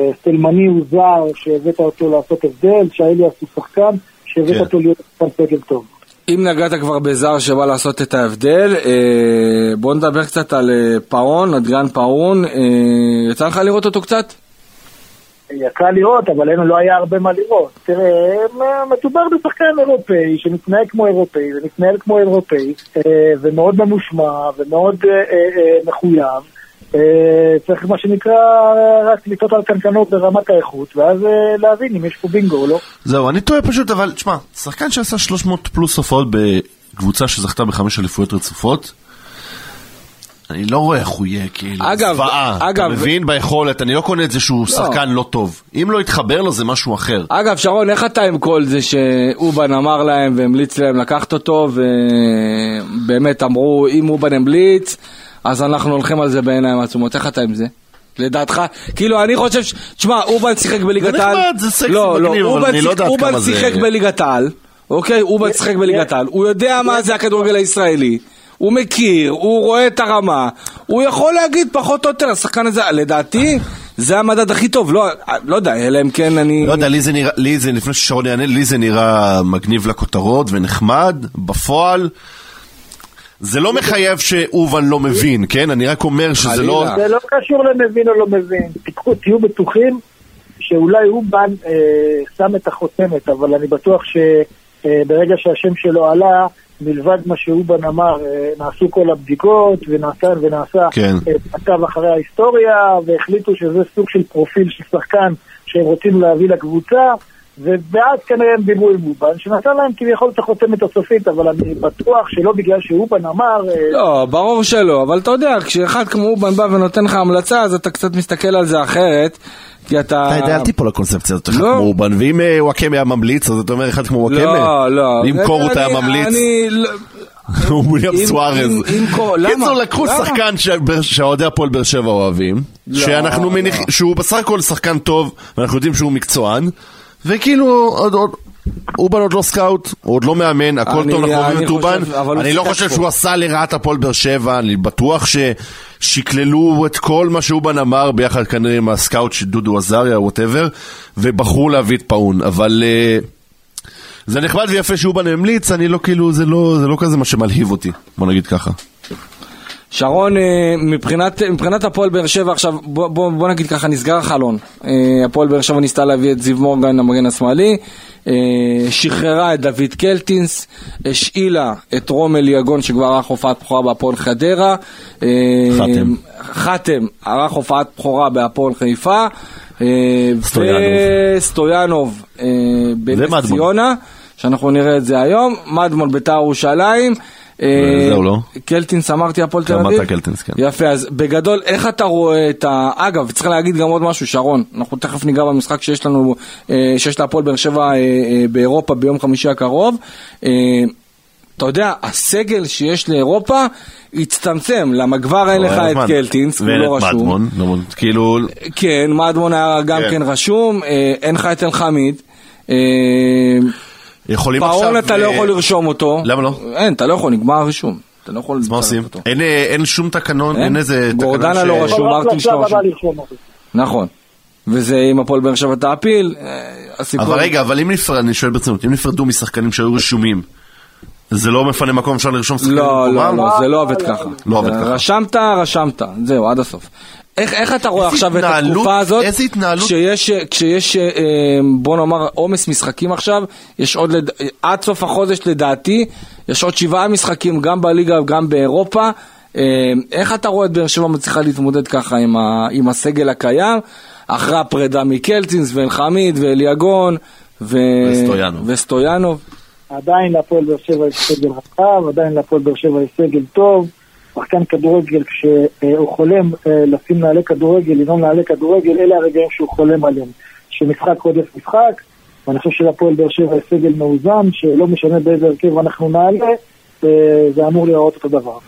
אה, סלמני הוא זר שהבאת אותו לעשות הבדל, שי אליאס הוא שחקן שהבאת כן. אותו להיות שחקן סגל טוב. אם נגעת כבר בזר שבא לעשות את ההבדל, בוא נדבר קצת על פאון, אדריאן פאון, יצא לך לראות אותו קצת? יצא לראות, אבל אין, לא היה הרבה מה לראות. תראה, מה- מדובר בשחקן אירופאי שמתנהג כמו אירופאי ומתנהל כמו אירופאי אה, ומאוד ממושמע ומאוד אה, אה, אה, מחויב. אה, צריך מה שנקרא רק לטעות על קנקנות ברמת האיכות ואז אה, להבין אם יש פה בינגו או לא. זהו, אני טועה פשוט, אבל תשמע, שחקן שעשה 300 פלוס הופעות בקבוצה שזכתה בחמש אליפויות רצופות, אני לא רואה איך הוא יהיה כאילו אגב, זוועה. אגב- אתה מבין ביכולת, אני לא קונה את זה שהוא שחקן לא טוב. אם לא יתחבר לו זה משהו אחר. אגב, שרון, איך אתה עם כל זה שאובן אמר להם והמליץ להם לקחת אותו, ובאמת אמרו, אם אובן המליץ, אז אנחנו הולכים על זה בעיניים עצומות. איך אתה עם זה? לדעתך, כאילו אני חושב, ש... תשמע, אובן שיחק בליגת זה העל, נחמד, זה סקסי, לא, לא, מגניב, אבל אובן אני לא יודעת אובן כמה זה- שיחק בליגת העל, אוקיי, אובן שיחק בליגת העל, הוא יודע מה זה הכדורגל הישראלי, הוא מכיר, הוא רואה את הרמה, הוא יכול להגיד פחות או יותר, השחקן הזה, לדעתי, זה המדד הכי טוב, לא, לא יודע, אלא אם כן אני... לא יודע, לי זה נראה, לי זה, לפני ששרון יענה, לי זה נראה מגניב לכותרות ונחמד, בפועל. זה לא מחייב שאובן לא מבין, כן? אני רק אומר שזה לא... זה לא קשור למבין או לא מבין. תיקחו, תהיו בטוחים שאולי אובן אה, שם את החותמת, אבל אני בטוח שברגע שהשם שלו עלה, מלבד מה שאובן אמר, אה, נעשו כל הבדיקות ונעשה ונעשה כן. אה, מעקב אחרי ההיסטוריה, והחליטו שזה סוג של פרופיל של שחקן שהם רוצים להביא לקבוצה. ואז כנראה הם דיברו עם אובן, שנתן להם כביכול את החותמת הסופית, אבל אני בטוח שלא בגלל שאובן אמר... אה, לא, ברור שלא, אבל אתה יודע, כשאחד כמו אובן בא ונותן לך המלצה, אז אתה קצת מסתכל על זה אחרת, כי אתה... אתה יודע, אל תיפול לקונספציה הזאת, אחד לא. כמו אובן, ואם אה, וואקמה היה ממליץ, אז אתה אומר אחד כמו וואקמה? לא, לא. אם קורות היה אני- ממליץ, אני... לא- הוא *laughs* וויליאם אם- סוארז. קיצור, לקחו למה? שחקן ש- שאוהדי הפועל באר שבע אוהבים, לא, שאנחנו לא. מניחים, שהוא בסך הכל שחקן טוב, ואנחנו יודעים שהוא מקצוען, וכאילו, עוד- עוד- אובן עוד לא סקאוט, הוא עוד לא מאמן, הכל אני- טוב, אנחנו אוהבים את אובן. אני לא חושב פה. שהוא עשה לרעת הפועל באר שבע, אני בטוח ששקללו את כל מה שאובן אמר ביחד כנראה עם הסקאוט של דודו עזריה, whatever, ובחרו להביא את פאון, אבל... אה, זה נחמד ויפה שאובן המליץ, אני לא כאילו, זה לא, זה לא כזה מה שמלהיב אותי, בוא נגיד ככה. שרון, אה, מבחינת, מבחינת הפועל באר שבע עכשיו, בוא, בוא, בוא נגיד ככה, נסגר החלון. אה, הפועל באר שבע ניסתה להביא את זיו מורגן, המגן השמאלי, אה, שחררה את דוד קלטינס, השאילה את רומל יגון שכבר ערך הופעת בכורה בהפועל חדרה. חתם. חתם ערך הופעת בכורה בהפועל חיפה. סטויאנוב. וסטויאנוב בנס. ציונה, שאנחנו נראה את זה היום. מדמון בית"ר ירושלים. אה, וזהו, לא? קלטינס אמרתי הפועל תל אמרת אביב? קלטינס, כן. יפה, אז בגדול, איך אתה רואה את ה... אגב, צריך להגיד גם עוד משהו, שרון, אנחנו תכף ניגע במשחק שיש לנו, אה, שיש להפועל באר שבע אה, באירופה ביום חמישי הקרוב. אתה יודע, הסגל שיש לאירופה הצטמצם, למה כבר אין לך את. קלטינס, הוא ואין לא את רשום. מדמון, לא, כאילו, כן, מדמון היה גם כן. כן רשום, אין לך את אלחמיד. יכולים עכשיו... פאון אתה לא אה, יכול לרשום אותו. למה לא? אין, אתה לא יכול, נגמר הרישום. אתה לא יכול אז מה עושים? אין, אה, אין שום תקנון, אין? אין איזה תקנון גורדנה לא רשום. מרטין לרשום אותו. נכון. וזה אם הפועל באר שבע תעפיל, אה, הסיפור... אבל רגע, אבל אם נפרד, אני שואל ברצינות, אם נפרדו משחקנים שהיו רשומים, זה לא מפנה מקום אפשר לרשום שחקנים לא, לא? לא, זה לא עובד ככה. לא עובד ככה. רשמת, רשמת, זהו, עד הסוף. איך, איך אתה רואה עכשיו את התנהלות- התקופה הזאת, איזה התנהלות? כשיש, כשיש אה, בוא נאמר עומס משחקים עכשיו, יש עוד, לד... עד סוף החודש לדעתי, יש עוד שבעה משחקים גם בליגה וגם באירופה, אה, איך אתה רואה את באר שבע מצליחה להתמודד ככה עם, ה... עם הסגל הקיים, אחרי הפרידה מקלטינס ואלחמיד ואליגון ו... וסטויאנוב. וסטויאנוב. עדיין להפועל באר שבע יש סגל רחב, עדיין להפועל באר שבע יש סגל טוב. שחקן כדורגל, כשהוא חולם אה, לשים נעלי כדורגל, לנאום נעלי כדורגל, אלה הרגעים שהוא חולם עליהם. שמשחק רודף משחק, ואני חושב שלהפועל באר שבע יש סגל מאוזן, שלא משנה באיזה הרכב אנחנו נעלה, אה, זה אמור להיראות אותו דבר.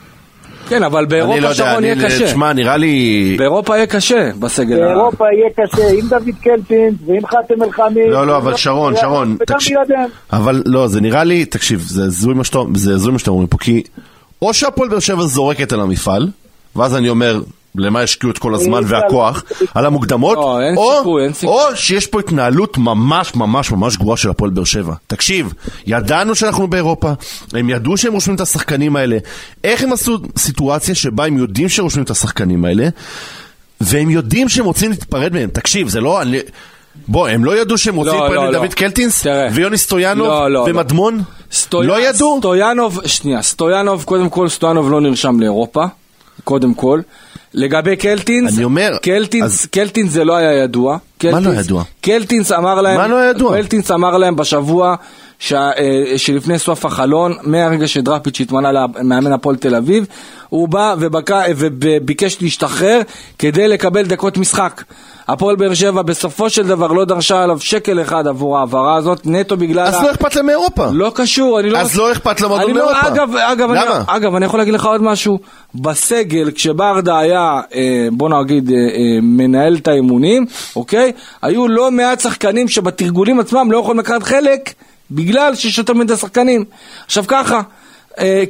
כן, אבל לא באירופה יודע, שרון אני- יהיה קשה. תשמע, נראה לי... באירופה יהיה קשה בסגל. ה- באירופה יהיה קשה עם דוד קלטינס ועם חתם אל-חמיד. לא, לא, אבל שרון, שרון, וגם תקשיב. בלעדיהם. אבל לא, זה נראה לי, תקשיב, זה הזוי מה שאתה זה הזוי מה שאתם אומרים פה, כי או שהפועל באר שבע זורקת על המפעל, ואז אני אומר, למה השקיעו את כל הזמן אפשר. והכוח על המוקדמות, לא, אין או, סיכוי, אין סיכוי. או שיש פה התנהלות ממש ממש ממש גרועה של הפועל באר שבע. תקשיב, ידענו שאנחנו באירופה, הם ידעו שהם רושמים את השחקנים האלה, איך הם עשו סיטואציה שבה הם יודעים שרושמים את השחקנים האלה, והם יודעים שהם רוצים להתפרד מהם. תקשיב, זה לא... אני... בוא, הם לא ידעו שהם רוצים לא, להתפרד לא, לא. מדוד קלטינס, תראה. ויוני סטויאנוב, לא, לא, לא. ומדמון? סטוי- לא ידעו? סטויאנוב, שנייה, סטויאנוב, קודם כל סטויאנוב לא נרשם לאירופה, קודם כל. לגבי קלטינס, אני אומר, קלטינס, אז- קלטינס זה לא היה ידוע. מה לא קלטינס- ידוע? קלטינס אמר להם, מה לא ידוע? קלטינס אמר להם בשבוע שה, אה, שלפני סוף החלון, מהרגע שדראפיץ' התמנה למאמן הפועל תל אביב, הוא בא ובקע, וביקש להשתחרר כדי לקבל דקות משחק. הפועל באר שבע בסופו של דבר לא דרשה עליו שקל אחד עבור ההעברה הזאת, נטו בגלל... אז ה- לא אכפת להם מאירופה. לא קשור, אני לא... אז לא אכפת למועדון אני לא- מאירופה. אגב, אגב, אני, למה? אגב, אני יכול להגיד לך עוד משהו. בסגל, כשברדה היה, אה, בוא נגיד, אה, אה, מנהל את האימונים, אוקיי? היו לא מעט שחקנים שבתרגולים עצמם לא יכולים לקחת חלק, בגלל שיש יותר מדי שחקנים. עכשיו ככה,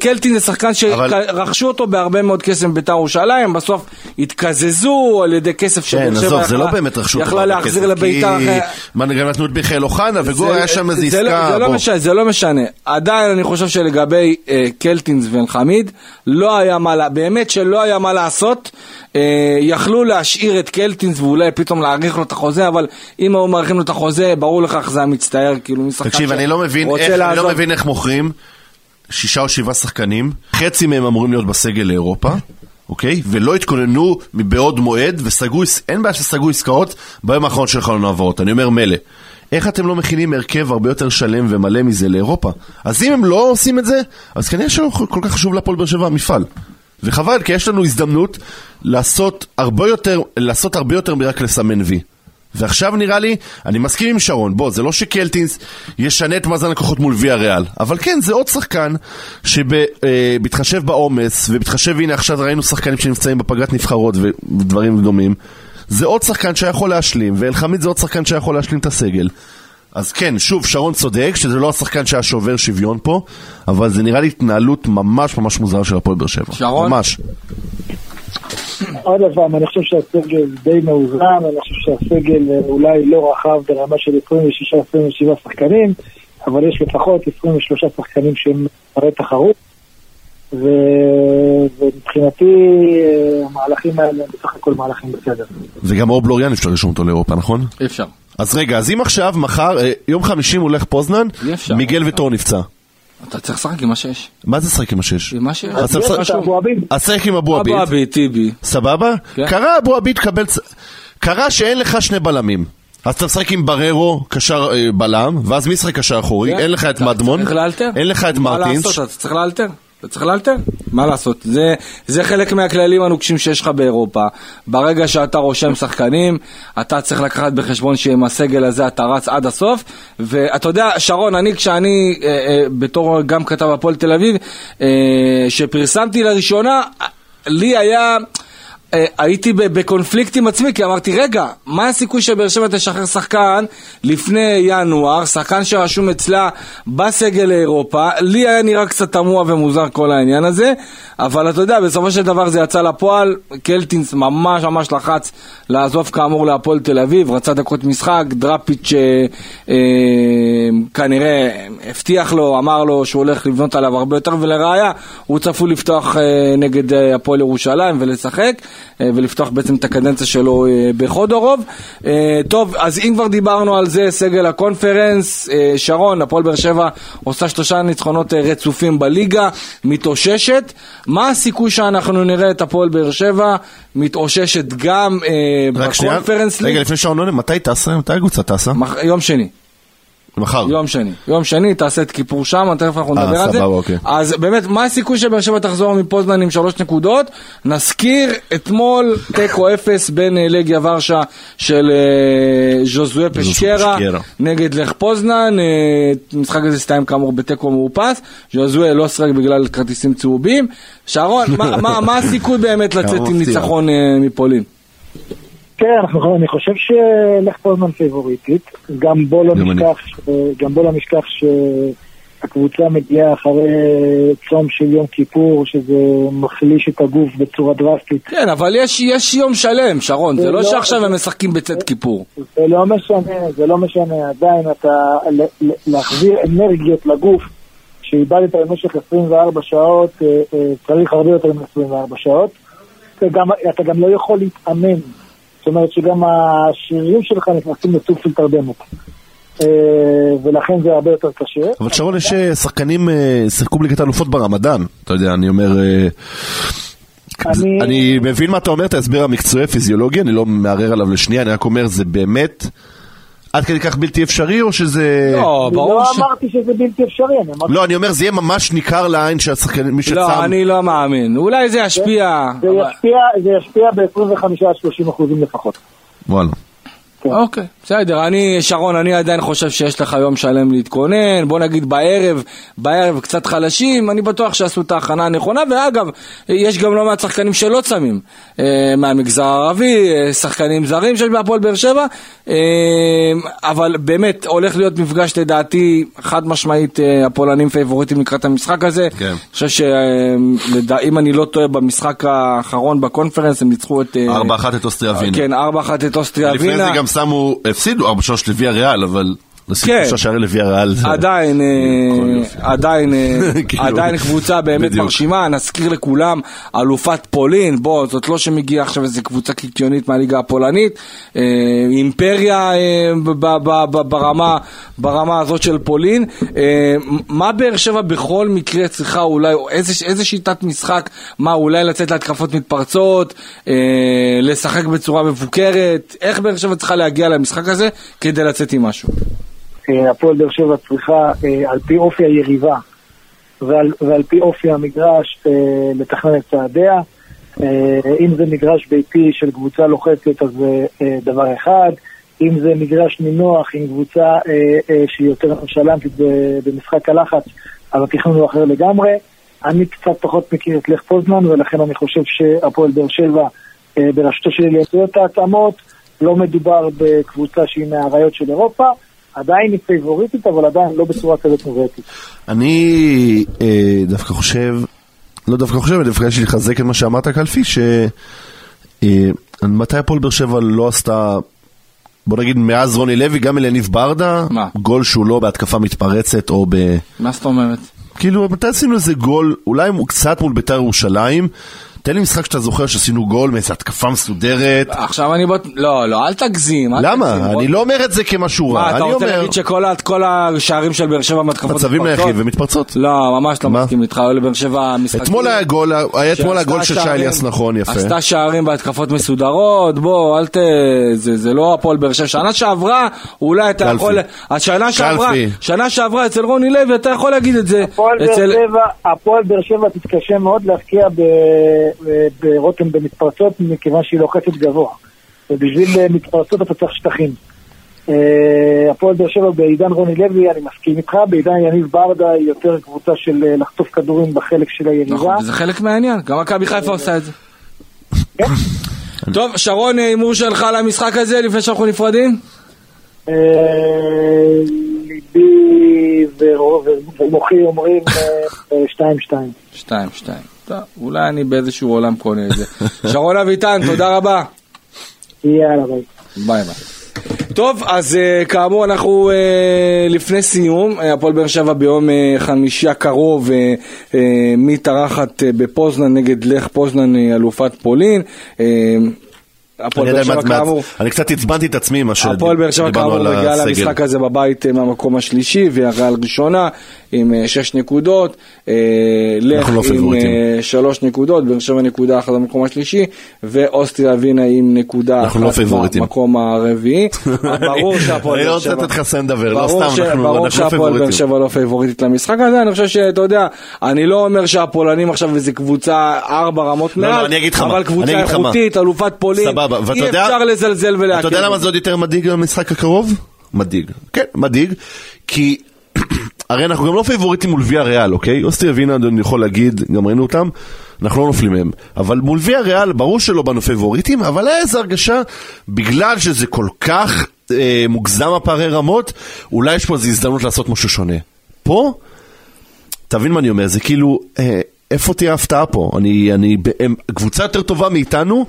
קלטין זה שחקן אבל- שרכשו אותו בהרבה מאוד כסף בבית"ר ירושלים, בסוף התקזזו על ידי כסף שבאר שבע עזוב, זה לא יכלה- באמת רכשו אותו. יכלה להחזיר לבית"ר. כי מה, גם נתנו את מיכאל אוחנה, וגור היה שם איזה זה לא- עסקה. זה לא. משנה, זה לא משנה. עדיין אני חושב שלגבי אה, קלטינס ואלחמיד, לא היה מה, באמת שלא היה מה לעשות. אה, יכלו להשאיר את קלטינס ואולי פתאום להאריך לו את החוזה, אבל אם היו מאריכים לו את החוזה, ברור לך איך זה היה מצטער, כאילו משחקן תקשיב, אני לא מבין שרוצה אני לעזוב. לא מבין איך מוכרים שישה או שבעה שחקנים, חצי מהם אמורים להיות בסגל לאירופה, אוקיי? ולא התכוננו מבעוד מועד, וסגרו, אין בעיה שסגרו עסקאות ביום האחרון של חלון העברות, אני אומר מילא. איך אתם לא מכינים הרכב הרבה יותר שלם ומלא מזה לאירופה? אז אם הם לא עושים את זה, אז כנראה שלא כל כך חשוב להפועל באר שבע המפעל. וחבל, כי יש לנו הזדמנות לעשות הרבה יותר, לעשות הרבה יותר מרק לסמן וי. ועכשיו נראה לי, אני מסכים עם שרון, בוא, זה לא שקלטינס ישנה את מאזן הכוחות מול ויה ריאל, אבל כן, זה עוד שחקן שבהתחשב בעומס, ובהתחשב, הנה עכשיו ראינו שחקנים שנפצעים בפגרת נבחרות ודברים דומים, זה עוד שחקן שיכול להשלים, ואלחמיד זה עוד שחקן שיכול להשלים את הסגל. אז כן, שוב, שרון צודק, שזה לא השחקן שהיה שובר שוויון פה, אבל זה נראה לי התנהלות ממש ממש מוזרה של הפועל באר שבע. שרון? ממש. עוד פעם, אני חושב שהסגל די מאוזן, אני חושב שהסגל אה, אולי לא רחב ברמה של 26-27 שחקנים, אבל יש לפחות 23 שחקנים שהם מראה תחרות, ו... ומבחינתי אה, המהלכים האלה הם בסך הכל מהלכים בסדר. וגם אור בלוריאן אפשר לרשום אותו לאירופה, נכון? אפשר. אז רגע, אז אם עכשיו, מחר, אה, יום חמישי מולך פוזנן. מיגל וטור נפצע. אתה צריך לשחק עם מה שיש. מה זה לשחק עם השש? עם מה שיש. אז שחק עם אבו עביד, אבו עביד, טיבי. סבבה? כן. קרה אבו עביד קבל... קרה שאין לך שני בלמים. אז אתה משחק עם בררו, קשר אה, בלם, ואז מי ישחק קשר אחורי? כן. אין לך את מדמון. אין לך את מה מרטינס. לעשות, אתה צריך לאלתר. אתה צריך לאלתר, מה לעשות? זה, זה חלק מהכללים הנוקשים שיש לך באירופה. ברגע שאתה רושם שחקנים, אתה צריך לקחת בחשבון שעם הסגל הזה אתה רץ עד הסוף. ואתה יודע, שרון, אני כשאני, אה, אה, בתור גם כתב הפועל תל אביב, אה, שפרסמתי לראשונה, לי היה... אה, הייתי בקונפליקט עם עצמי, כי אמרתי, רגע, מה הסיכוי שבאר שבע תשחרר שחקן לפני ינואר, שחקן שרשום אצלה בסגל לאירופה? לי היה נראה קצת תמוה ומוזר כל העניין הזה, אבל אתה יודע, בסופו של דבר זה יצא לפועל, קלטינס ממש ממש לחץ לעזוב כאמור להפועל תל אביב, רצה דקות משחק, דראפיץ' אה, אה, כנראה הבטיח לו, אמר לו שהוא הולך לבנות עליו הרבה יותר, ולראיה, הוא צפוי לפתוח אה, נגד אה, הפועל ירושלים ולשחק, ולפתוח בעצם את הקדנציה שלו אה, בחודורוב. אה, טוב, אז אם כבר דיברנו על זה, סגל הקונפרנס, אה, שרון, הפועל באר שבע עושה שלושה ניצחונות אה, רצופים בליגה, מתאוששת. מה הסיכוי שאנחנו נראה את הפועל באר שבע מתאוששת גם אה, בקונפרנס רגע, ליג? לפני שעון עונה, מתי טסה? מתי הקבוצה טסה? יום שני. מחר. יום שני. יום שני, תעשה את כיפור שם, תכף אנחנו אה, נדבר על זה. אוקיי. אז באמת, מה הסיכוי שבאר שבע תחזור מפוזנן עם שלוש נקודות? נזכיר, אתמול תיקו אפס בין אה, לגיה ורשה של אה, ז'וזואה פשקרה. נגד לך פוזנן. המשחק הזה הסתיים כאמור בתיקו מאופס. ז'וזואה לא שיחק בגלל כרטיסים צהובים. שרון, מה- מה מה הסיכוי באמת לצאת עם. ניצחון מפולין? כן, אנחנו, אני חושב שלך פוזמן פיבוריטית, גם בוא לא. נשכח, גם בוא לא נשכח שהקבוצה מגיעה אחרי צום של יום כיפור, שזה מחליש את הגוף בצורה דרסטית. כן, אבל יש- יש יום שלם, שרון. זה זה לא לא- שעכשיו הם משחקים בצאת כיפור. זה לא משנה, זה לא משנה, עדיין אתה, להחזיר אנרגיות לגוף שאיבדת במשך 24 שעות, אה, אה, צריך הרבה יותר מ-24 שעות. אתה גם, אתה גם לא יכול להתאמן, זאת אומרת שגם השרירים שלך נכנסים לסוג של תרדמת. אה, ולכן זה הרבה יותר קשה. אבל שרון, יש אה, שחקנים, אה, שיחקו בליגת האלופות ברמדאן. אתה יודע, אני אומר... אני- אני מבין מה אתה אומר, את ההסבר המקצועי הפיזיולוגי, אני לא מערער עליו לשנייה, אני רק אומר, זה באמת עד כדי כך בלתי אפשרי, או שזה... לא, אני ברור לא ש... אמרתי שזה בלתי אפשרי, אני אמרתי לא, אני אומר, זה יהיה ממש ניכר לעין שהשחקנים, מי שצם... לא, אני לא מאמין. אולי זה ישפיע. זה אבל- ישפיע, זה ישפיע ב-25 עד 30 אחוזים לפחות. וואלה. אוקיי, בסדר. אני, שרון, אני עדיין חושב שיש לך יום שלם להתכונן. בוא נגיד בערב, בערב קצת חלשים, אני בטוח שעשו את ההכנה הנכונה. ואגב, יש גם לא מעט שחקנים שלא צמים אה, מהמגזר הערבי, אה, שחקנים זרים שיש בהפועל באר שבע. אה, אבל באמת, הולך להיות מפגש לדעתי חד משמעית אה, הפולנים פייבוריטים לקראת המשחק הזה. כן. אני חושב שאם אני לא טועה, במשחק האחרון בקונפרנס הם ניצחו את... אה, 4-1 את אוסטריה ווינה. כן, 4-1 את אוסטריה לפני ווינה. זה גם שמו, הפסידו 4-3 לוויה ריאל, אבל לשים כן. שלושה שערי לוויה ריאל. זה- עדיין, אה. *laughs* עדיין, אה, *laughs* כאילו, עדיין קבוצה באמת. מרשימה, נזכיר לכולם, אלופת פולין, בוא, זאת לא שמגיעה עכשיו איזו קבוצה קיקיונית מהליגה הפולנית, אה, אימפריה ברמה, ברמה הזאת של פולין. מה באר שבע בכל מקרה צריכה אולי, או איזה, איזה שיטת משחק, מה אולי לצאת להתקפות מתפרצות, אה, לשחק בצורה מבוקרת, איך באר שבע צריכה להגיע למשחק הזה כדי לצאת עם משהו? הפועל באר שבע צריכה, אה, על פי אופי היריבה ועל, ועל פי אופי המגרש, אה, לתכנן את צעדיה. אה, אם זה מגרש ביתי של קבוצה לוחצת, אז זה דבר אחד. אם זה מגרש נינוח עם קבוצה שהיא יותר ב- במשחק הלחץ, אז התכנון הוא אחר לגמרי. אני קצת פחות מכיר את לך פוזנן, ולכן אני חושב שהפועל באר שבע בראשותו של יעשו את ההתאמות. לא מדובר בקבוצה שהיא מהאריות של אירופה, עדיין היא פייבוריטית, אבל עדיין לא בצורה כזאת מובהקת. אני אה, דווקא חושב, לא דווקא חושב, דווקא יש לי לחזק את מה שאמרת קלפי, ש... אה, מתי הפועל באר שבע לא עשתה, בוא נגיד מאז רוני לוי, גם אליניב ברדה, מה? גול שהוא לא בהתקפה מתפרצת או ב... מה זאת אומרת? כאילו, מתי עשינו איזה גול, אולי קצת מול בית"ר ירושלים, תן לי משחק שאתה זוכר שעשינו גול מאיזו התקפה מסודרת. עכשיו אני בוא... לא, לא, אל תגזים. אל למה? תגזים, בוא- אני לא אומר את זה כמשהו מה, רע, אתה אני רוצה אומר, להגיד שכל השערים של באר שבע מתקפות מצבים מתפרצות? נייחים ומתפרצות. לא, ממש לא מה? מסכים איתך, לבאר שבע משחקים. אתמול היה גול, היה אתמול הגול של שי אליאס נכון, יפה. עשתה שערים בהתקפות מסודרות, בוא, אל ת... זה, זה לא הפועל באר שבע. שנה שעברה, אולי אתה קלפי. יכול... השנה שעברה, קלפי. שנה שעברה אצל רוני לוי, אתה יכול להגיד את זה. הפועל באר. שבע, הפועל באר שבע תתקשה מאוד ב- ברותם במתפרצות מכיוון שהיא לוחצת גבוה. ובשביל אה, מתפרצות אתה צריך שטחים. אה, הפועל באר שבע בעידן רוני לוי, אני מסכים איתך, בעידן יניב ברדה היא יותר קבוצה של אה, לחטוף כדורים בחלק של היריבה. נכון, זה חלק מהעניין, גם מכבי חיפה עושה את זה. כן. טוב, שרון, הימור שלך למשחק הזה לפני שאנחנו נפרדים? ליבי ומוחי אומרים 2-2. 2-2. אולי אני באיזשהו עולם קונה את זה. *laughs* שרון אביטן, תודה רבה. יאללה ביי. ביי ביי. טוב, אז אה, כאמור אנחנו אה, לפני סיום, אה, הפועל באר שבע ביום אה, חמישי הקרוב אה, אה, מתארחת uh, בפוזנן נגד לך פוזנן uh, אלופת פולין. Uh, הפועל אני באר שבע כאמור, אני קצת עצבנתי את עצמי מה הפועל באר שבע כאמור על מגיעה. למשחק הזה בבית אה, מהמקום השלישי, והריאל ראשונה עם אה, שש נקודות, אה, לך לא עם שלוש נקודות, באר שבע נקודה אחת במקום השלישי, ואוסטריה ווינה עם נקודה לא אחת פיבוריטים. במקום הרביעי. *laughs* ברור שהפועל אני לא באר רוצה שבע... לתת לך לסיים לדבר, לא ברור סתם, אנחנו ברור אנחנו שהפועל באר. שבע לא פייבוריטית למשחק הזה, אני חושב שאתה יודע, אני לא אומר שהפולנים עכשיו איזה קבוצה ארבע רמות לא, לא, מעל, אבל קבוצה. איכותית, אלופת פולין, סבבה, ואתה אי יודע- אפשר לזלזל ולהקל. אתה יודע למה. זה עוד יותר מדאיג במשחק הקרוב? מדאיג. כן, מדאיג, כי *clears throat* הרי אנחנו גם לא פייבוריטים מול ויה ריאל, אוקיי? אוסטריה ווינה, אני יכול להגיד, גם ראינו אותם, אנחנו לא נופלים מהם. אבל מול ויה ריאל, ברור שלא באנו פייבוריטים, אבל היה איזו הרגשה, בגלל שזה כל כך אה, מוגזם הפערי רמות, אולי יש פה איזו הזדמנות לעשות משהו שונה. פה, תבין מה אני אומר, זה כאילו, אה, איפה תהיה ההפתעה פה? אני, אני, הם קבוצה יותר טובה מאיתנו,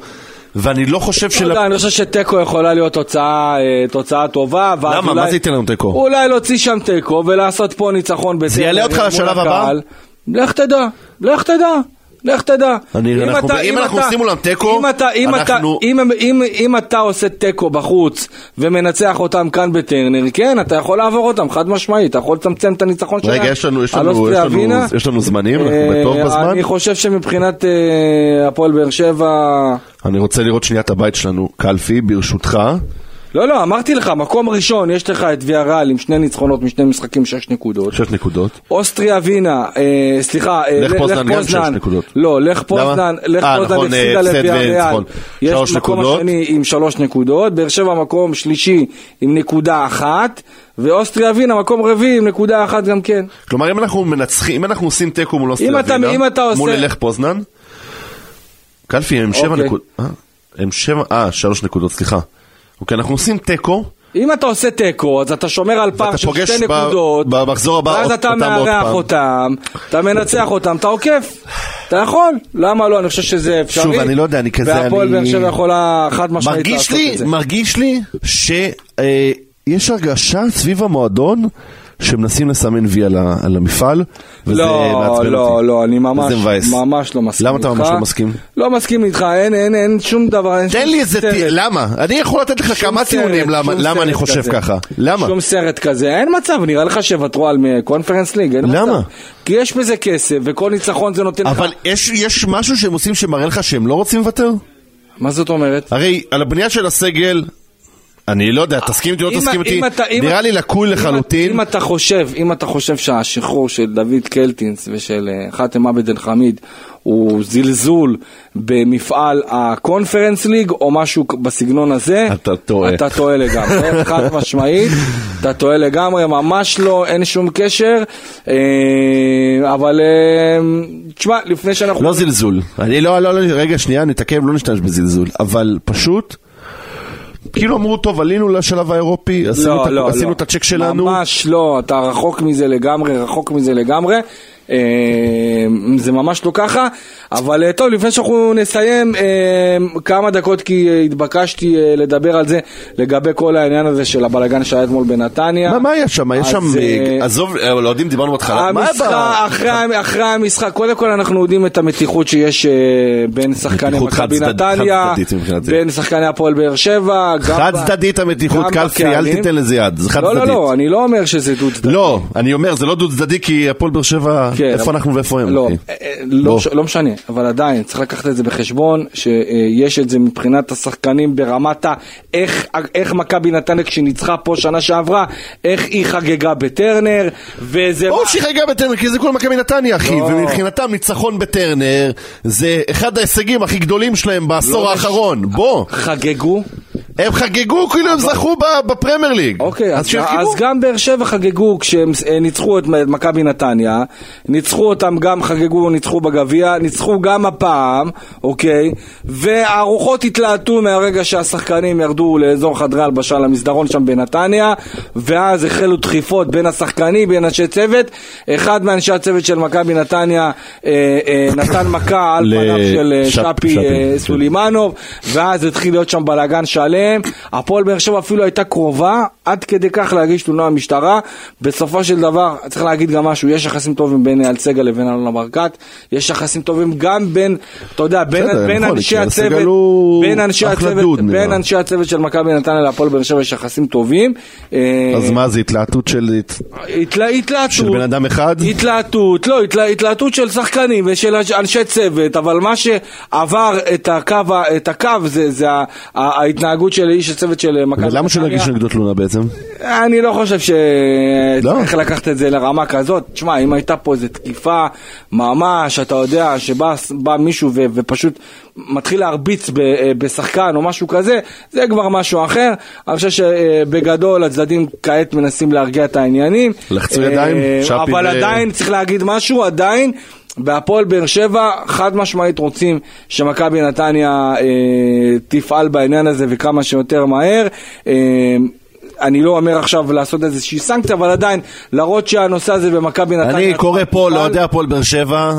ואני לא חושב של... אני חושב שתיקו יכולה להיות תוצאה, אה, תוצאה טובה. למה? מה זה ייתן לנו תיקו? אולי להוציא שם תיקו ולעשות פה ניצחון בטרנר. יעלה אותך מול לשלב הבא? לך תדע, לך תדע. לך תדע. אני- אנחנו- אם אנחנו עושים מולם תיקו, אם אתה, אם אתה, אנחנו- אם, אם, אם אתה עושה תיקו בחוץ ומנצח אותם כאן בטרנר, כן, אתה יכול לעבור אותם, חד משמעית, אתה יכול לצמצם את הניצחון שלהם. רגע, יש לנו, יש לנו, יש לנו, ווינה. יש לנו זמנים, אנחנו אה, בטוב בזמן. אני חושב שמבחינת אה, הפועל באר שבע... אני רוצה לראות שנייה את הבית שלנו. קלפי, ברשותך, לא, לא, אמרתי לך, מקום ראשון, יש לך את ויארל עם שני ניצחונות משני משחקים, שש נקודות. שש נקודות. אוסטריה ווינה, אה, סליחה, אה, לך פוזנן גם שש נקודות. לא, לך פוזנן, לך אה, פוזנן נכון, אה, הפסידה לוויאריאל. וניצחון. יש מקום נקודות. השני עם שלוש נקודות, באר שבע מקום שלישי עם נקודה אחת, ואוסטריה ווינה מקום רביעי עם נקודה אחת גם כן. כלומר, אם אנחנו מנצחים, אם אנחנו עושים תיקו מול אוסטריה אתה- ווינה, אם אתה עושה- מול לך פוזנן, קלפי הם שבע אוקיי. נקודות, אה? הם שבע, אה, שלוש נקודות, סליחה. אוקיי, אנחנו עושים תיקו, אם אתה עושה תיקו, אז אתה שומר על פער של שתי נקודות, במחזור הבא ואז אתה מארח. אותם, אתה מנצח אותם, אתה עוקף. אתה יכול, למה לא? אני חושב שזה אפשרי. שוב, אני לא יודע, אני כזה, והפועל אני- באר שבע יכולה חד משמעית מרגיש לעשות לי, את זה. מרגיש לי שיש הרגשה סביב המועדון שמנסים לסמן וי על, ה, על המפעל, וזה לא, מעצבן לא, אותי. לא, אני ממש, וזה מבאס. ממש לא מסכים למה איתך. אתה ממש לא מסכים? לא מסכים איתך, אין, אין, אין שום דבר, אין תן שום לי איזה. ט... למה? אני יכול לתת לך כמה סרט, טיעונים למה, למה אני חושב כזה. ככה. למה? שום סרט כזה, אין מצב, נראה לך שיוותרו על קונפרנס ליג, אין למה? מצב. כי יש בזה כסף, וכל ניצחון זה נותן לך... אבל יש, יש משהו שהם עושים שמראה לך שהם לא רוצים לוותר? מה זאת אומרת? הרי על הבנייה של הסגל, אני לא יודע, תסכים איתי או לא תסכים איתי, נראה לי לקוי לחלוטין. אם אתה חושב, אם אתה חושב שהשחרור של דוד קלטינס ושל אה, חאתם עבד אל חמיד הוא זלזול במפעל הקונפרנס ליג או משהו בסגנון הזה, אתה טועה. אתה טועה לגמרי, *laughs* חד משמעית, אתה טועה לגמרי, ממש לא, אין שום קשר, אה, אבל אה, תשמע, לפני שאנחנו... לא זלזול. אני לא, לא, לא, רגע, שנייה, נתעכב, לא נשתמש בזלזול. אבל פשוט, כאילו אמרו, טוב, עלינו לשלב האירופי, עשינו, את, ה- עשינו את הצ'ק שלנו. ממש לא, אתה רחוק מזה לגמרי, רחוק מזה לגמרי. אה, זה ממש לא ככה, אבל אה, טוב, לפני שאנחנו נסיים, אה, כמה דקות כי התבקשתי לדבר על זה, לגבי כל העניין הזה של הבלגן שהיה אתמול בנתניה. מה, מה היה שם? יש שם, עזוב, אה, לא דיברנו בהתחלה. מה המשחק? אחרי, המשחק, קודם כל אנחנו יודעים את המתיחות שיש בין שחקני מכבי נתניה. בין שחקני הפועל באר שבע, חד צדדית המתיחות, קלפי, אל. תיתן לזה יד, זה חד לא, צדדית. לא, לא, אני לא אומר שזה דו צדדי. לא, אני אומר, זה לא דו צדדי כי הפועל באר שבע, כן, איפה אבל- אנחנו ואיפה הם? לא? אה, אה, לא. ש- לא משנה, אבל עדיין צריך לקחת את זה בחשבון שיש את זה מבחינת השחקנים ברמת ה... איך, איך מכבי נתניה כשניצחה פה שנה שעברה, איך היא חגגה בטרנר, וזה... ברור שהיא חגגה בטרנר, כי זה כל מכבי נתניה, אחי, לא. ומבחינתם ניצחון בטרנר זה אחד ההישגים הכי גדולים שלהם בעשור לא האחרון, בוא. חגגו, הם חגגו כאילו הם זכו בפרמייר ליג. אוקיי, אז, גם באר שבע חגגו כשהם אה, ניצחו את מכבי נתניה, ניצחו אותם גם חגגו, ניצחו בגביע, ניצחו גם הפעם, אוקיי, והרוחות התלהטו מהרגע שהשחקנים ירדו לאזור חדרי הלבשה למסדרון שם בנתניה, ואז החלו דחיפות בין השחקנים, בין אנשי צוות, אחד מאנשי הצוות של מכבי נתניה אה, אה, נתן מכה על פניו של אה, שפ- שפי שפי, אה, כן. סולימנוב, ואז התחיל להיות שם בלאגן שלם. הפועל באר שבע אפילו הייתה קרובה עד כדי כך להגיש תלונה במשטרה. בסופו של דבר, צריך להגיד גם משהו, יש יחסים טובים בין אייל סגל לבין אלונה ברקת, יש יחסים טובים גם בין, אתה יודע, בין, בסדר, בין נכון, אנשי הצוות, הוא בין אנשי הצוות, דוד. בין אנשי הצוות של מכבי נתניה להפועל באר שבע יש יחסים טובים. אה, אז מה זה התלהטות של... התלה- התלהטות. של בן אדם אחד? התלהטות, לא, התלה- התלהטות של שחקנים ושל אנשי צוות, אבל מה שעבר את הקו, את הקו זה, זה ההתנהגות של איש הצוות של מכבי נתניה. למה שלא יגישו נגדו תלונה בעצם? אני לא חושב לא. שצריך לקחת את זה לרמה כזאת. תשמע, אם הייתה פה איזו תקיפה ממש, אתה יודע, שבא בא מישהו ו, ופשוט מתחיל להרביץ ב, אה, בשחקן או משהו כזה, זה כבר משהו אחר. אני חושב שבגדול הצדדים כעת מנסים להרגיע את העניינים. לחצו אה, ידיים, שפי אבל ו- עדיין צריך להגיד משהו, עדיין. בהפועל באר שבע חד משמעית רוצים שמכבי נתניה אה, תפעל בעניין הזה וכמה שיותר מהר. אה, אני לא אומר עכשיו לעשות איזושהי סנקציה, אבל עדיין להראות שהנושא הזה במכבי נתניה... אני קורא פה לאוהדי הפועל באר שבע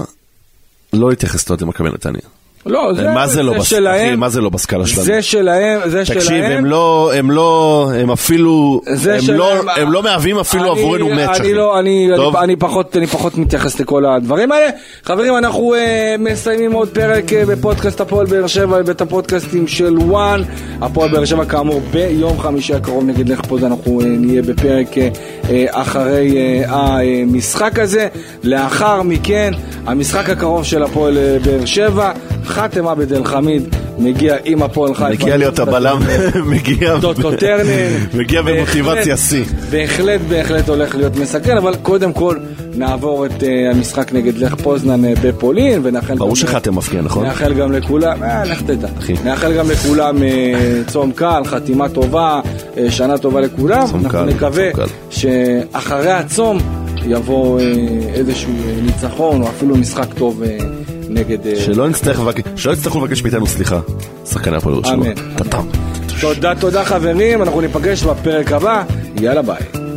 לא להתייחס לאוהדי מכבי נתניה. לא, זה, מה זה לא זה בס- שלהם, אחי, מה זה לא בסקאלה שלנו? זה שלהם, זה תקשיב, שלהם. הם לא, הם לא, הם אפילו, הם שלהם, לא, הם לא מהווים אפילו אני- עבורנו מאץ', אחי. אני לא, אני, טוב? אני, אני, פחות, אני פחות מתייחס לכל הדברים האלה. חברים, אנחנו uh, מסיימים עוד פרק uh, בפודקאסט הפועל באר שבע, בית הפודקאסטים של וואן. הפועל באר שבע כאמור ביום חמישי הקרוב נגד לך פוז אנחנו uh, נהיה בפרק uh, uh, אחרי uh, המשחק הזה. לאחר מכן, המשחק הקרוב של הפועל uh, באר שבע, חאתם עבד אל חמיד מגיע עם הפועל חיפה. מגיע להיות הבלם, *laughs* מגיע דוטו טרנר. מגיע במוטיבציה שיא. בהחלט, בהחלט הולך להיות מסקרן, אבל קודם כל נעבור את אה, המשחק נגד לך פוזנן אה, בפולין, ונאחל... ברור שחתם מפקיע, נכון? נאחל גם לכולם, אה, לך תדע. נאחל גם לכולם אה, צום קל, חתימה טובה, אה, שנה טובה לכולם. צום אנחנו קל, נקווה. שאחרי הצום יבוא אה, איזשהו אה, ניצחון, או אפילו משחק טוב אה, נגד... אה, שלא יצטרכו לבקש מאיתנו סליחה. שחקני הפועל ירושלים. אמן. תודה, תודה חברים, אנחנו ניפגש בפרק הבא, יאללה ביי.